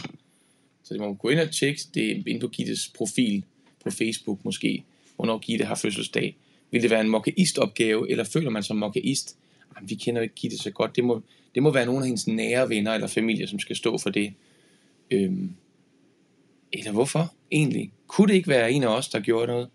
Så det må man gå ind og tjekke det ind på Gittes profil på Facebook måske, hvornår Gitte har fødselsdag. Vil det være en mokkeist-opgave, eller føler man som mokkeist, Jamen, vi kender ikke Gitte så godt, det må, det må være nogle af hendes nære venner eller familie, som skal stå for det. Øhm, eller hvorfor egentlig? Kunne det ikke være en af os, der gjorde noget?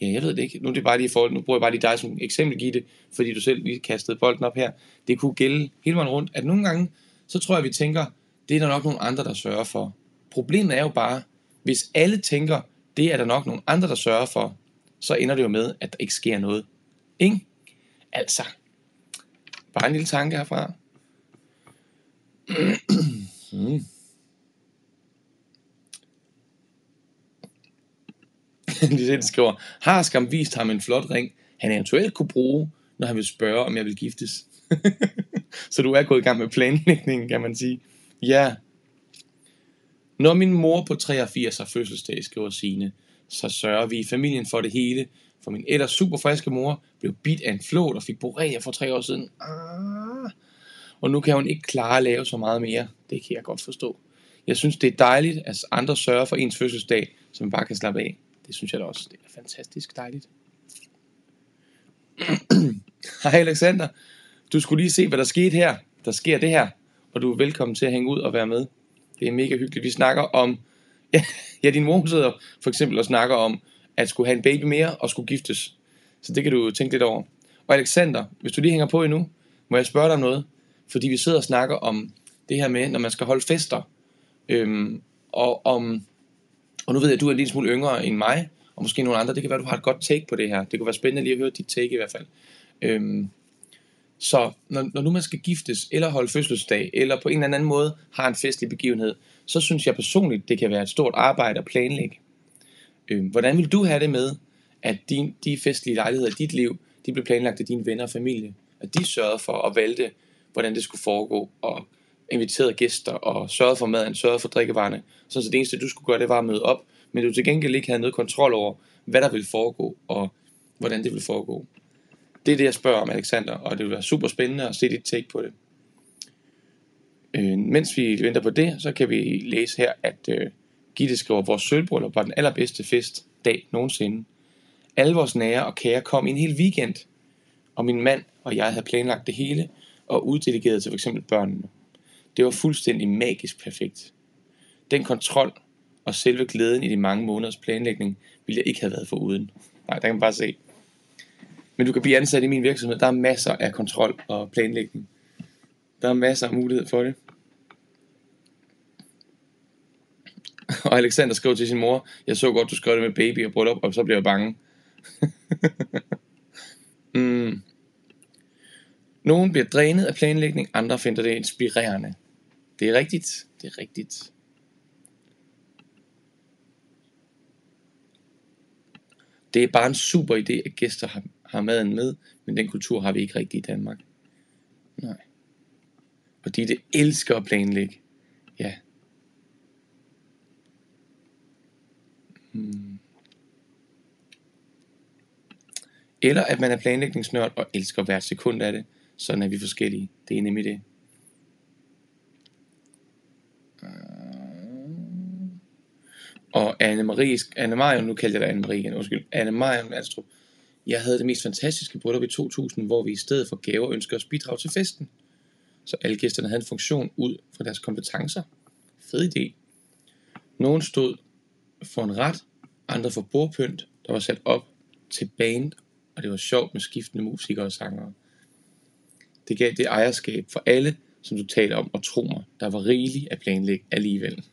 Ja, jeg ved det ikke. Nu, er det bare lige for, nu bruger jeg bare lige dig som eksempel, Gitte, fordi du selv lige kastede bolden op her. Det kunne gælde hele vejen rundt, at nogle gange, så tror jeg, vi tænker, det er der nok nogle andre, der sørger for. Problemet er jo bare, hvis alle tænker, det er der nok nogle andre, der sørger for, så ender det jo med, at der ikke sker noget. Ikke? Altså, bare en lille tanke herfra. [CLEARS THROAT] mm. [LAUGHS] Lisette skriver, har skam vist ham en flot ring, han eventuelt kunne bruge, når han vil spørge, om jeg vil giftes. [LAUGHS] så du er gået i gang med planlægningen, kan man sige. Ja. Når min mor på 83 har fødselsdag, skriver Signe, så sørger vi i familien for det hele, for min ellers super friske mor blev bidt af en flåt og fik borrelia for tre år siden. Ah. Og nu kan hun ikke klare at lave så meget mere. Det kan jeg godt forstå. Jeg synes, det er dejligt, at andre sørger for ens fødselsdag, så man bare kan slappe af. Det synes jeg da også. Det er fantastisk dejligt. [CLEARS THROAT] Hej Alexander. Du skulle lige se, hvad der skete her. Der sker det her. Og du er velkommen til at hænge ud og være med. Det er mega hyggeligt. Vi snakker om... [LAUGHS] Ja, din mor sidder for eksempel og snakker om, at skulle have en baby mere og skulle giftes. Så det kan du tænke lidt over. Og Alexander, hvis du lige hænger på endnu, må jeg spørge dig om noget. Fordi vi sidder og snakker om det her med, når man skal holde fester. Øhm, og om og nu ved jeg, at du er en lille smule yngre end mig, og måske nogle andre. Det kan være, at du har et godt take på det her. Det kunne være spændende lige at høre dit take i hvert fald. Øhm, så når, når nu man skal giftes, eller holde fødselsdag, eller på en eller anden måde har en festlig begivenhed, så synes jeg personligt, det kan være et stort arbejde at planlægge. Øhm, hvordan vil du have det med, at din, de festlige lejligheder i dit liv, de blev planlagt af dine venner og familie? At de sørgede for at valgte, hvordan det skulle foregå, og inviterede gæster og sørgede for maden, sørgede for drikkevarerne. Så det eneste, du skulle gøre, det var at møde op, men du til gengæld ikke havde noget kontrol over, hvad der ville foregå, og hvordan det ville foregå. Det er det, jeg spørger om, Alexander, og det vil være super spændende at se dit take på det. Øh, mens vi venter på det, så kan vi læse her, at øh, Gitte skriver, vores sølvbryllup var den allerbedste fest dag nogensinde. Alle vores nære og kære kom en hel weekend, og min mand og jeg havde planlagt det hele og uddelegeret til f.eks. børnene. Det var fuldstændig magisk perfekt. Den kontrol og selve glæden i de mange måneders planlægning ville jeg ikke have været for uden. Nej, der kan man bare se. Men du kan blive ansat i min virksomhed. Der er masser af kontrol og planlægning. Der er masser af mulighed for det. Og Alexander skrev til sin mor, jeg så godt, du skrev det med baby og bryllup, og så blev jeg bange. [LAUGHS] mm. Nogen bliver drænet af planlægning, andre finder det inspirerende. Det er rigtigt. Det er rigtigt. Det er bare en super idé, at gæster har, har maden med, men den kultur har vi ikke rigtig i Danmark. Nej. Fordi det elsker at planlægge. Ja. Hmm. Eller at man er planlægningsnørd og elsker hvert sekund af det. Sådan er vi forskellige. Det er nemlig det. Og Anne-Marie, Anne-Marie, nu kalder jeg dig Anne-Marie igen, undskyld, Anne-Marie Malstrup, jeg havde det mest fantastiske bryllup i 2000, hvor vi i stedet for gaver ønskede os bidrag til festen. Så alle gæsterne havde en funktion ud fra deres kompetencer. Fed idé. Nogen stod for en ret, andre for bordpynt, der var sat op til band, og det var sjovt med skiftende musikere og sangere. Det gav det ejerskab for alle, som du taler om, og tro mig, der var rigeligt at planlægge alligevel.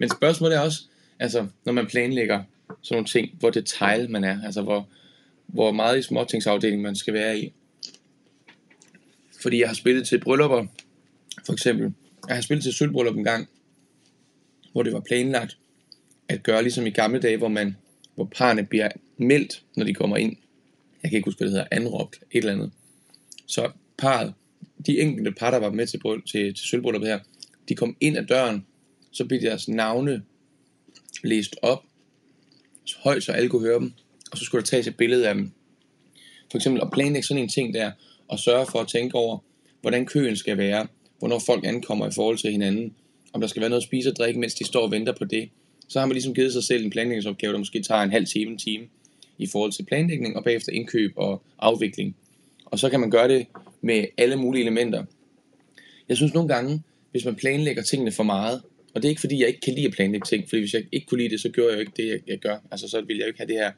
Men spørgsmålet er også, altså, når man planlægger sådan nogle ting, hvor detail man er, altså hvor, hvor meget i småtingsafdelingen man skal være i. Fordi jeg har spillet til bryllupper, for eksempel. Jeg har spillet til sølvbryllup en gang, hvor det var planlagt at gøre ligesom i gamle dage, hvor man hvor parerne bliver meldt, når de kommer ind. Jeg kan ikke huske, hvad det hedder, anråbt, et eller andet. Så parret, de enkelte par, der var med til, til, til sølvbrylluppet her, de kom ind ad døren, så bliver deres navne læst op, så højt, så alle kunne høre dem, og så skulle der tages et billede af dem. For eksempel at planlægge sådan en ting der, og sørge for at tænke over, hvordan køen skal være, hvornår folk ankommer i forhold til hinanden, om der skal være noget at spise og drikke, mens de står og venter på det. Så har man ligesom givet sig selv en planlægningsopgave, der måske tager en halv time, en time, i forhold til planlægning, og bagefter indkøb og afvikling. Og så kan man gøre det med alle mulige elementer. Jeg synes nogle gange, hvis man planlægger tingene for meget, og det er ikke fordi, jeg ikke kan lide at planlægge ting, fordi hvis jeg ikke kunne lide det, så gør jeg jo ikke det, jeg, jeg gør. Altså så ville jeg jo ikke have det her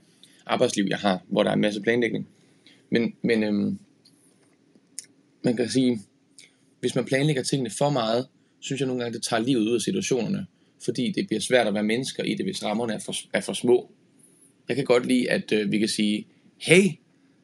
arbejdsliv, jeg har, hvor der er en masse planlægning. Men, men øhm, man kan sige, hvis man planlægger tingene for meget, synes jeg nogle gange, det tager livet ud af situationerne, fordi det bliver svært at være mennesker i det, hvis rammerne er for, er for små. Jeg kan godt lide, at øh, vi kan sige, hey,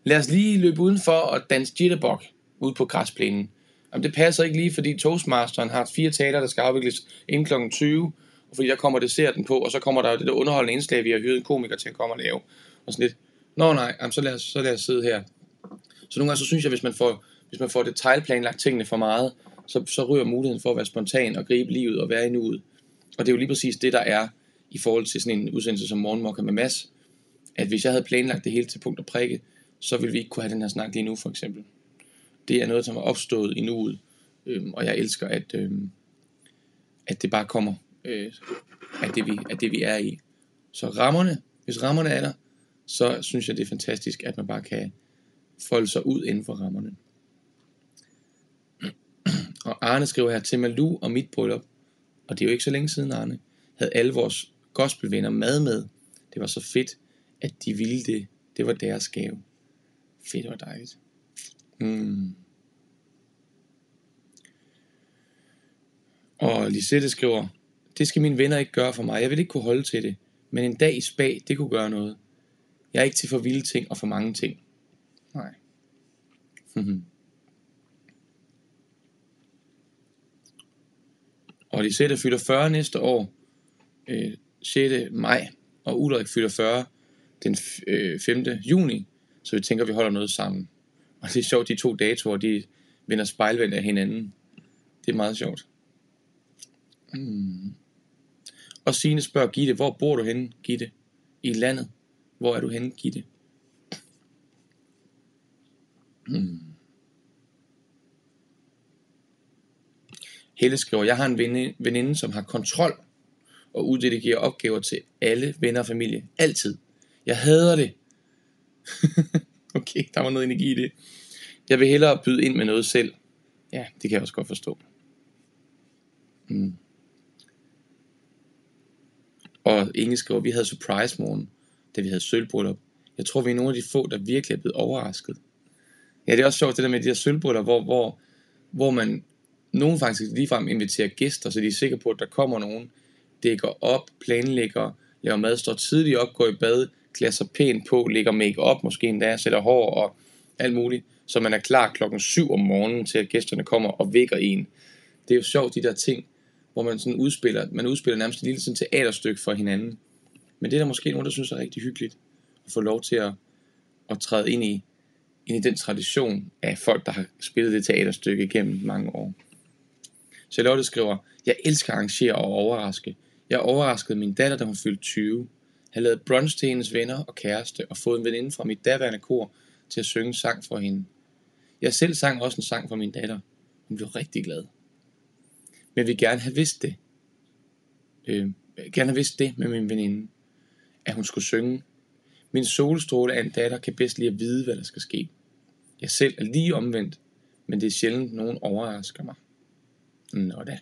lad os lige løbe udenfor og danse jitterbug ude på græsplænen. Jamen, det passer ikke lige, fordi Toastmasteren har fire taler, der skal afvikles inden kl. 20, og fordi der kommer desserten på, og så kommer der jo det der underholdende indslag, vi har hyret en komiker til at komme og lave. Og sådan lidt, nå nej, jamen, så, lad os, så lad os sidde her. Så nogle gange så synes jeg, hvis man får, hvis man får detaljplanlagt tingene for meget, så, så ryger muligheden for at være spontan og gribe livet og være i nuet. Og det er jo lige præcis det, der er i forhold til sådan en udsendelse som Morgenmokker med Mads, at hvis jeg havde planlagt det hele til punkt og prikke, så ville vi ikke kunne have den her snak lige nu, for eksempel. Det er noget, som er opstået i nuet, øhm, og jeg elsker, at, øhm, at det bare kommer øh, af, det, vi, af det, vi er i. Så rammerne, hvis rammerne er der, så synes jeg, det er fantastisk, at man bare kan folde sig ud inden for rammerne. Og Arne skriver her, til Malu og mit bryllup, og det er jo ikke så længe siden, Arne, havde alle vores gospelvenner mad med. Det var så fedt, at de ville det. Det var deres gave. Fedt og dejligt. Mm. Og Lisette skriver, det skal mine venner ikke gøre for mig. Jeg vil ikke kunne holde til det. Men en dag i spag, det kunne gøre noget. Jeg er ikke til for vilde ting og for mange ting. Nej. og Lisette fylder 40 næste år, øh, 6. maj, og Ulrik fylder 40 den øh, 5. juni, så vi tænker, at vi holder noget sammen. Og det er sjovt, de to datoer, de vender spejlvendt af hinanden. Det er meget sjovt. Mm. Og Signe spørger Gitte, hvor bor du henne, Gitte? I landet. Hvor er du henne, Gitte? Mm. Helle skriver, jeg har en veninde, som har kontrol og uddelegerer opgaver til alle venner og familie. Altid. Jeg hader det. [LAUGHS] [LAUGHS] okay, der var noget energi i det. Jeg vil hellere byde ind med noget selv. Ja, det kan jeg også godt forstå. Mm. Og Inge skriver, vi havde surprise morgen, da vi havde sølvbryllup. Jeg tror, vi er nogle af de få, der virkelig er blevet overrasket. Ja, det er også sjovt det der med de her sølvbryllup, hvor, hvor, hvor man, nogen faktisk ligefrem inviterer gæster, så de er sikre på, at der kommer nogen, dækker op, planlægger, laver mad, står tidligt op, går i bad, klæder sig pænt på, lægger make op, måske endda sætter hår og alt muligt, så man er klar klokken 7 om morgenen til at gæsterne kommer og vækker en. Det er jo sjovt, de der ting, hvor man sådan udspiller, man udspiller nærmest et lille sådan teaterstykke for hinanden. Men det er der måske nogen, der synes er rigtig hyggeligt, at få lov til at, at træde ind i, ind i den tradition af folk, der har spillet det teaterstykke igennem mange år. Charlotte skriver, jeg elsker at arrangere og overraske. Jeg overraskede min datter, da hun fyldte 20. Han lavede brunch til hendes venner og kæreste, og fået en veninde fra mit daværende kor til at synge sang for hende. Jeg selv sang også en sang for min datter. Hun blev rigtig glad. Men vi gerne have vidst det. Øh, gerne have vidst det med min veninde. At hun skulle synge. Min solstråle af en datter kan bedst lige at vide, hvad der skal ske. Jeg selv er lige omvendt, men det er sjældent, nogen overrasker mig. Nå da.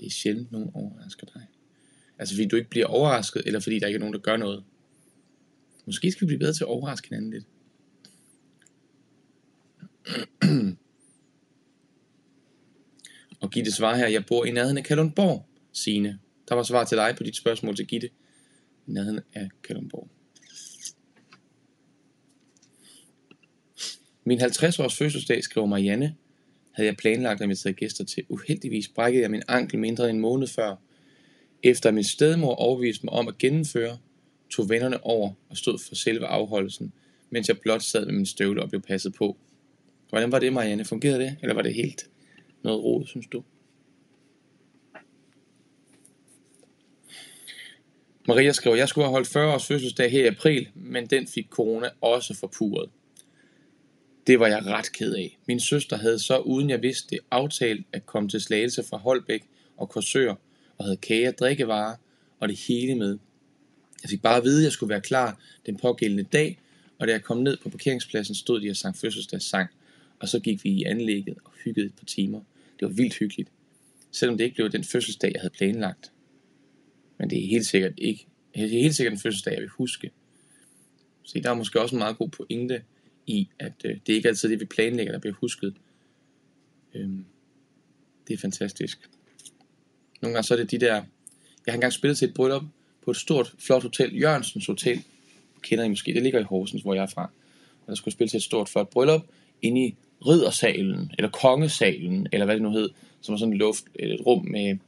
Det er sjældent, nogen overrasker dig. Altså fordi du ikke bliver overrasket, eller fordi der ikke er nogen, der gør noget. Måske skal vi blive bedre til at overraske hinanden lidt. [CLEARS THROAT] og Gitte svarer her, jeg bor i nærheden af Kalundborg, Signe. Der var svar til dig på dit spørgsmål til Gitte. I nærheden af Kalundborg. Min 50 års fødselsdag, skriver Marianne, havde jeg planlagt at invitere gæster til. Uheldigvis brækkede jeg min ankel mindre end en måned før. Efter min stedmor overviste mig om at gennemføre, tog vennerne over og stod for selve afholdelsen, mens jeg blot sad med min støvle og blev passet på. Hvordan var det, Marianne? Fungerede det, eller var det helt noget rod, synes du? Maria skriver, jeg skulle have holdt 40 års fødselsdag her i april, men den fik corona også forpurret. Det var jeg ret ked af. Min søster havde så, uden jeg vidste det, aftalt at komme til Slagelse fra Holbæk og Korsør, og havde kage og drikkevarer, og det hele med. Jeg fik bare at vide, at jeg skulle være klar den pågældende dag, og da jeg kom ned på parkeringspladsen, stod de og sang fødselsdagssang, og så gik vi i anlægget og hyggede et par timer. Det var vildt hyggeligt, selvom det ikke blev den fødselsdag, jeg havde planlagt. Men det er helt sikkert ikke. Det er helt sikkert en fødselsdag, jeg vil huske. Så der er måske også en meget god pointe i, at øh, det er ikke altid det, vi planlægger, der bliver husket. Øhm, det er fantastisk. Nogle gange så er det de der... Jeg har engang spillet til et bryllup på et stort, flot hotel. Jørgensens Hotel. Kender I måske. Det ligger i Horsens, hvor jeg er fra. Og der skulle spille til et stort, flot bryllup inde i riddersalen, eller kongesalen, eller hvad det nu hed, som var sådan et, luft, et rum med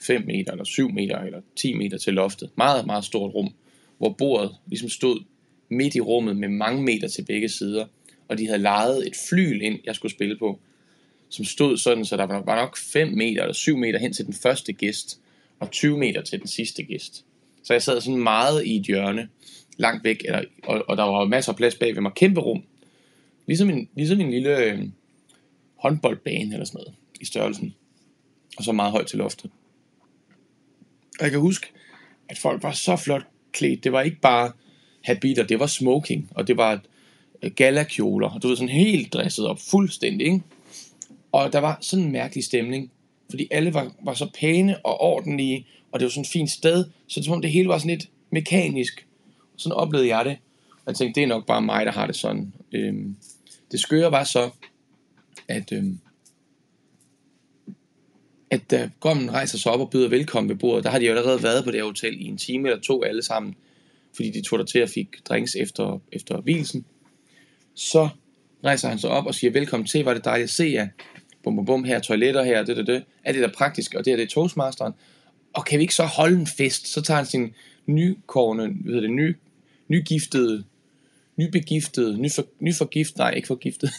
5 meter, eller 7 meter, eller 10 meter til loftet. Meget, meget stort rum, hvor bordet ligesom stod midt i rummet med mange meter til begge sider, og de havde lejet et flyl ind, jeg skulle spille på, som stod sådan, så der var nok 5 meter eller 7 meter hen til den første gæst, og 20 meter til den sidste gæst. Så jeg sad sådan meget i et hjørne, langt væk, eller, og, og der var masser af plads bag ved mig, kæmpe rum. Ligesom en, ligesom en lille øh, håndboldbane eller sådan noget i størrelsen, og så meget højt til loftet. Og jeg kan huske, at folk var så flot klædt. Det var ikke bare habiter, det var smoking, og det var øh, galakjoler, og du ved, sådan helt dresset op, fuldstændig, ikke? Og der var sådan en mærkelig stemning, fordi alle var, var så pæne og ordentlige, og det var sådan et fint sted, så det som om det hele var sådan lidt mekanisk. Sådan oplevede jeg det, og jeg tænkte, det er nok bare mig, der har det sådan. Øhm, det skøre var så, at, øhm, at da gommen rejser sig op og byder velkommen ved bordet, der har de jo allerede været på det her hotel i en time eller to alle sammen, fordi de tog der til og fik drinks efter, efter hvilsen. Så rejser han sig op og siger, velkommen til, var det dejligt at se jer. Bum, bum, bum, her toiletter her, det, det, det. Er det der praktisk, og det er det toastmasteren. Og kan vi ikke så holde en fest? Så tager han sin nykårende, hvad hedder det, ny, nygiftede, nybegiftede, nyfor, nyforgift, nej, ikke forgiftet.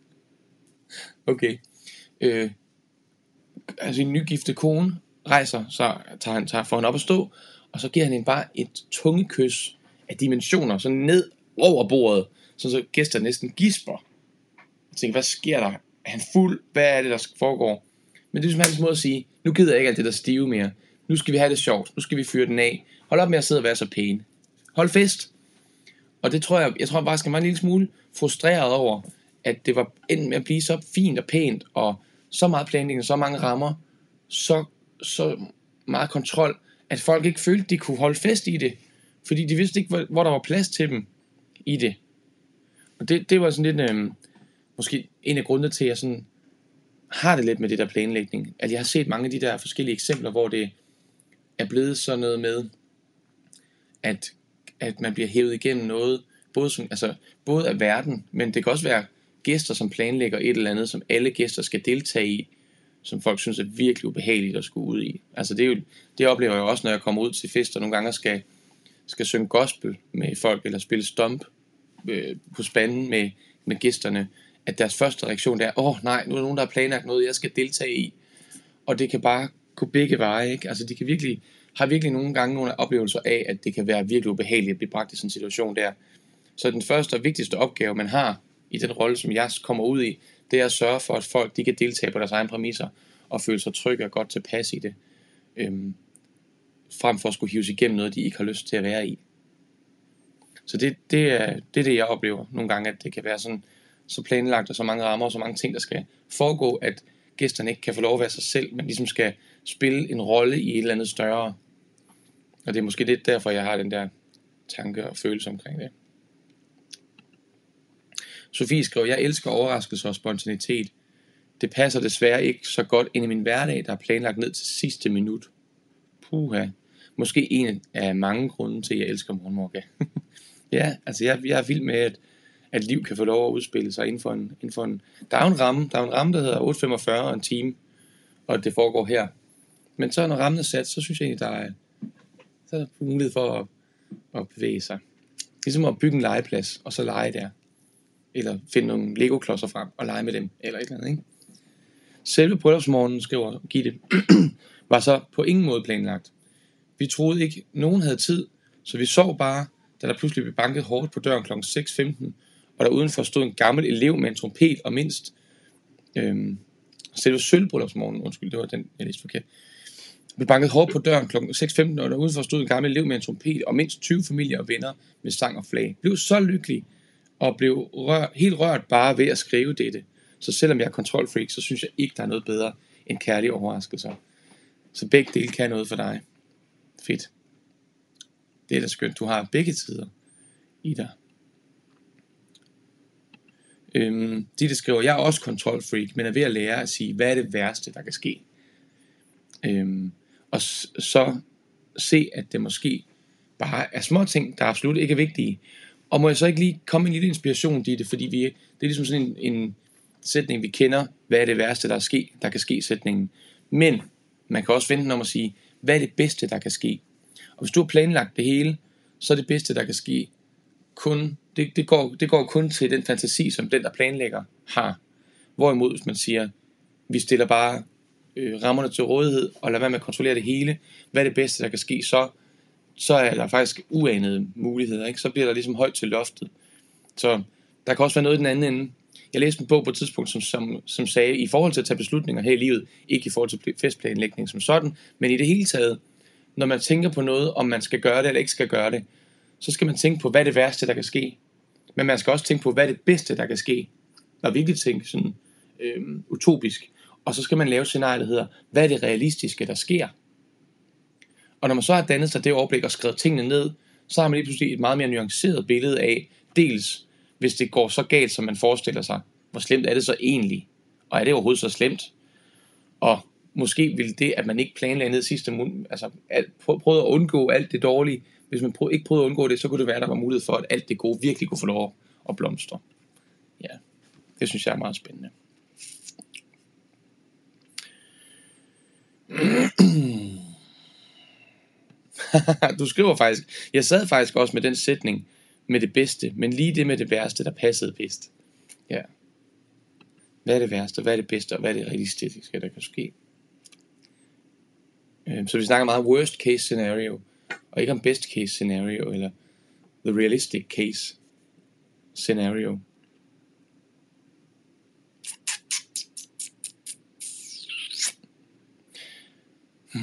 [LAUGHS] okay. Øh, altså en nygifte kone rejser, så tager han, tager, får han op at stå, og så giver han hende bare et tungekys af dimensioner, så ned over bordet, så, så gæster næsten gisper. Jeg tænker, hvad sker der? Er han fuld? Hvad er det, der foregår? Men det er ligesom hans måde at sige, nu gider jeg ikke alt det der stive mere. Nu skal vi have det sjovt. Nu skal vi fyre den af. Hold op med at sidde og være så pæne. Hold fest. Og det tror jeg, jeg tror bare, skal være en lille smule frustreret over, at det var endt med at blive så fint og pænt, og så meget planlægning, så mange rammer, så, så meget kontrol, at folk ikke følte, de kunne holde fest i det. Fordi de vidste ikke, hvor, hvor der var plads til dem i det. Og det, det var sådan lidt, øh, måske en af grundene til, at jeg sådan har det lidt med det der planlægning. At jeg har set mange af de der forskellige eksempler, hvor det er blevet sådan noget med, at, at man bliver hævet igennem noget, både, som, altså, både af verden, men det kan også være gæster, som planlægger et eller andet, som alle gæster skal deltage i, som folk synes er virkelig ubehageligt at skulle ud i. Altså det, er jo, det oplever jeg også, når jeg kommer ud til fester nogle gange skal, skal synge gospel med folk, eller spille stomp øh, på spanden med, med gæsterne, at deres første reaktion er, åh oh, nej, nu er der nogen, der har planlagt noget, jeg skal deltage i. Og det kan bare gå begge veje, ikke? Altså de kan virkelig, har virkelig nogle gange nogle oplevelser af, at det kan være virkelig ubehageligt at blive bragt i sådan en situation der. Så den første og vigtigste opgave, man har i den rolle, som jeg kommer ud i, det er at sørge for, at folk de kan deltage på deres egne præmisser og føle sig trygge og godt tilpas i det, øhm, frem for at skulle hives igennem noget, de ikke har lyst til at være i. Så det, det, er, det er det, jeg oplever nogle gange, at det kan være sådan så planlagt og så mange rammer og så mange ting, der skal foregå, at gæsterne ikke kan få lov at være sig selv, men ligesom skal spille en rolle i et eller andet større. Og det er måske lidt derfor, jeg har den der tanke og følelse omkring det. Sofie skriver, jeg elsker overraskelse og spontanitet. Det passer desværre ikke så godt ind i min hverdag, der er planlagt ned til sidste minut. Puha. Måske en af mange grunde til, at jeg elsker morgenmorgen. [LAUGHS] ja, altså jeg, jeg er vild med, at, at liv kan få lov at udspille sig inden for en, inden for en... Der er jo en ramme, der er en ramme, der hedder 8.45 og en time, og det foregår her. Men så når rammen er sat, så synes jeg egentlig, der er, så er der mulighed for at, at bevæge sig. Ligesom at bygge en legeplads, og så lege der eller finde nogle Lego-klodser frem og lege med dem, eller et eller andet, ikke? Selve bryllupsmorgenen, skriver Gitte, [CLEARS THROAT] var så på ingen måde planlagt. Vi troede ikke, nogen havde tid, så vi sov bare, da der pludselig blev banket hårdt på døren kl. 6.15, og der udenfor stod en gammel elev med en trompet og mindst øhm, selve sølvbryllupsmorgenen, undskyld, det var den, jeg læste forkert, blev banket hårdt på døren kl. 6.15, og der udenfor stod en gammel elev med en trompet og mindst 20 familier og venner med sang og flag. Blev så lykkelig, og blev rør, helt rørt bare ved at skrive dette. Så selvom jeg er kontrolfreak, så synes jeg ikke, der er noget bedre end kærlige overraskelser. Så begge dele kan noget for dig. Fedt. Det er da skønt. Du har begge tider i dig. Øhm, de der skriver, jeg er også kontrolfreak, men er ved at lære at sige, hvad er det værste, der kan ske. Øhm, og så se, at det måske bare er små ting, der absolut ikke er vigtige, og må jeg så ikke lige komme en lille inspiration i det, fordi vi, det er ligesom sådan en, en sætning, vi kender, hvad er det værste, der, er ske, der kan ske sætningen. Men man kan også vente den om at sige, hvad er det bedste, der kan ske? Og hvis du har planlagt det hele, så er det bedste, der kan ske, kun, det, det, går, det går kun til den fantasi, som den, der planlægger, har. Hvorimod, hvis man siger, vi stiller bare øh, rammerne til rådighed, og lader være med at kontrollere det hele, hvad er det bedste, der kan ske, så så er der faktisk uanede muligheder. Ikke? Så bliver der ligesom højt til loftet. Så der kan også være noget i den anden ende. Jeg læste en bog på et tidspunkt, som, som, som sagde, i forhold til at tage beslutninger her i livet, ikke i forhold til festplanlægning som sådan, men i det hele taget, når man tænker på noget, om man skal gøre det eller ikke skal gøre det, så skal man tænke på, hvad er det værste, der kan ske. Men man skal også tænke på, hvad er det bedste, der kan ske. Og virkelig tænke sådan øh, utopisk. Og så skal man lave scenarier, der hedder, hvad er det realistiske, der sker? Og når man så har dannet sig det overblik og skrevet tingene ned, så har man lige pludselig et meget mere nuanceret billede af, dels hvis det går så galt, som man forestiller sig, hvor slemt er det så egentlig? Og er det overhovedet så slemt? Og måske vil det, at man ikke planlagde ned sidste måned, altså prøvede at undgå alt det dårlige, hvis man prøvede, ikke prøvede at undgå det, så kunne det være, at der var mulighed for, at alt det gode virkelig kunne få lov at blomstre. Ja, det synes jeg er meget spændende. [CLEARS THROAT] du skriver faktisk, jeg sad faktisk også med den sætning med det bedste, men lige det med det værste, der passede bedst. Ja. Hvad er det værste, hvad er det bedste, og hvad er det realistiske, der kan ske? Øhm, så vi snakker meget worst case scenario, og ikke om best case scenario, eller the realistic case scenario. Hmm.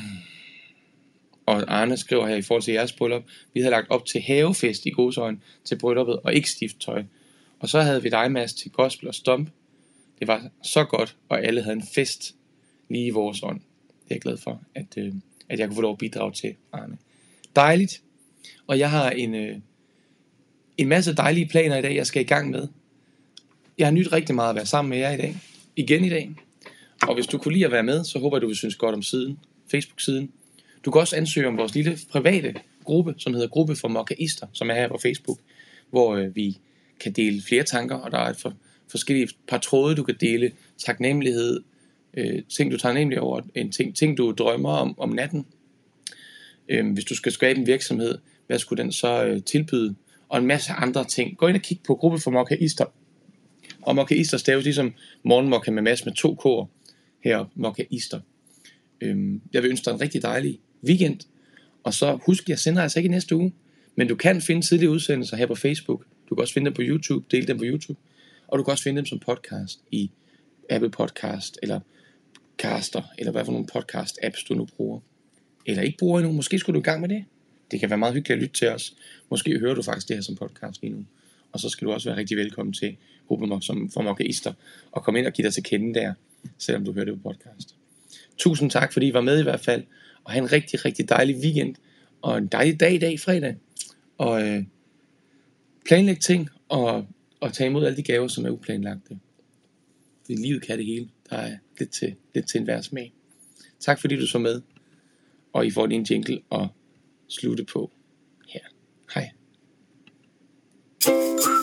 Og Arne skriver her i forhold til jeres bryllup, vi havde lagt op til havefest i godsøjen til brylluppet, og ikke stift tøj. Og så havde vi dig, Mads, til gospel og stomp. Det var så godt, og alle havde en fest lige i vores ånd. Det er jeg glad for, at, øh, at jeg kunne få lov at bidrage til, Arne. Dejligt. Og jeg har en, øh, en masse dejlige planer i dag, jeg skal i gang med. Jeg har nyt rigtig meget at være sammen med jer i dag. Igen i dag. Og hvis du kunne lide at være med, så håber jeg, du vil synes godt om siden. Facebook-siden Du kan også ansøge om vores lille private gruppe, som hedder Gruppe for Mokkaister, som er her på Facebook, hvor øh, vi kan dele flere tanker, og der er et for, forskellige par tråde, du kan dele. Taknemmelighed, øh, ting du tager nemlig over, en ting, ting du drømmer om om natten. Øh, hvis du skal skabe en virksomhed, hvad skulle den så øh, tilbyde? Og en masse andre ting. Gå ind og kig på Gruppe for Mokkaister. Og Mokkaister staves ligesom morgenmokka med masse med to k'er her, Mokkaister. Øhm, jeg vil ønske dig en rigtig dejlig weekend. Og så husk, jeg sender altså ikke i næste uge. Men du kan finde tidlige udsendelser her på Facebook. Du kan også finde dem på YouTube, dele dem på YouTube. Og du kan også finde dem som podcast i Apple Podcast, eller Caster, eller hvad for nogle podcast apps du nu bruger. Eller ikke bruger endnu. Måske skulle du i gang med det. Det kan være meget hyggeligt at lytte til os. Måske hører du faktisk det her som podcast lige nu. Og så skal du også være rigtig velkommen til gruppen som for mokkeister, og komme ind og give dig til kende der, selvom du hører det på podcast. Tusind tak, fordi I var med i hvert fald, og have en rigtig, rigtig dejlig weekend, og en dejlig dag i dag, fredag. Og øh, planlæg ting, og, og tage imod alle de gaver, som er uplanlagte. Det livet kan det hele. Der er lidt til, lidt til enhver smag. Tak fordi du så med, og I får lige en jingle og slutte på her. Hej. thank you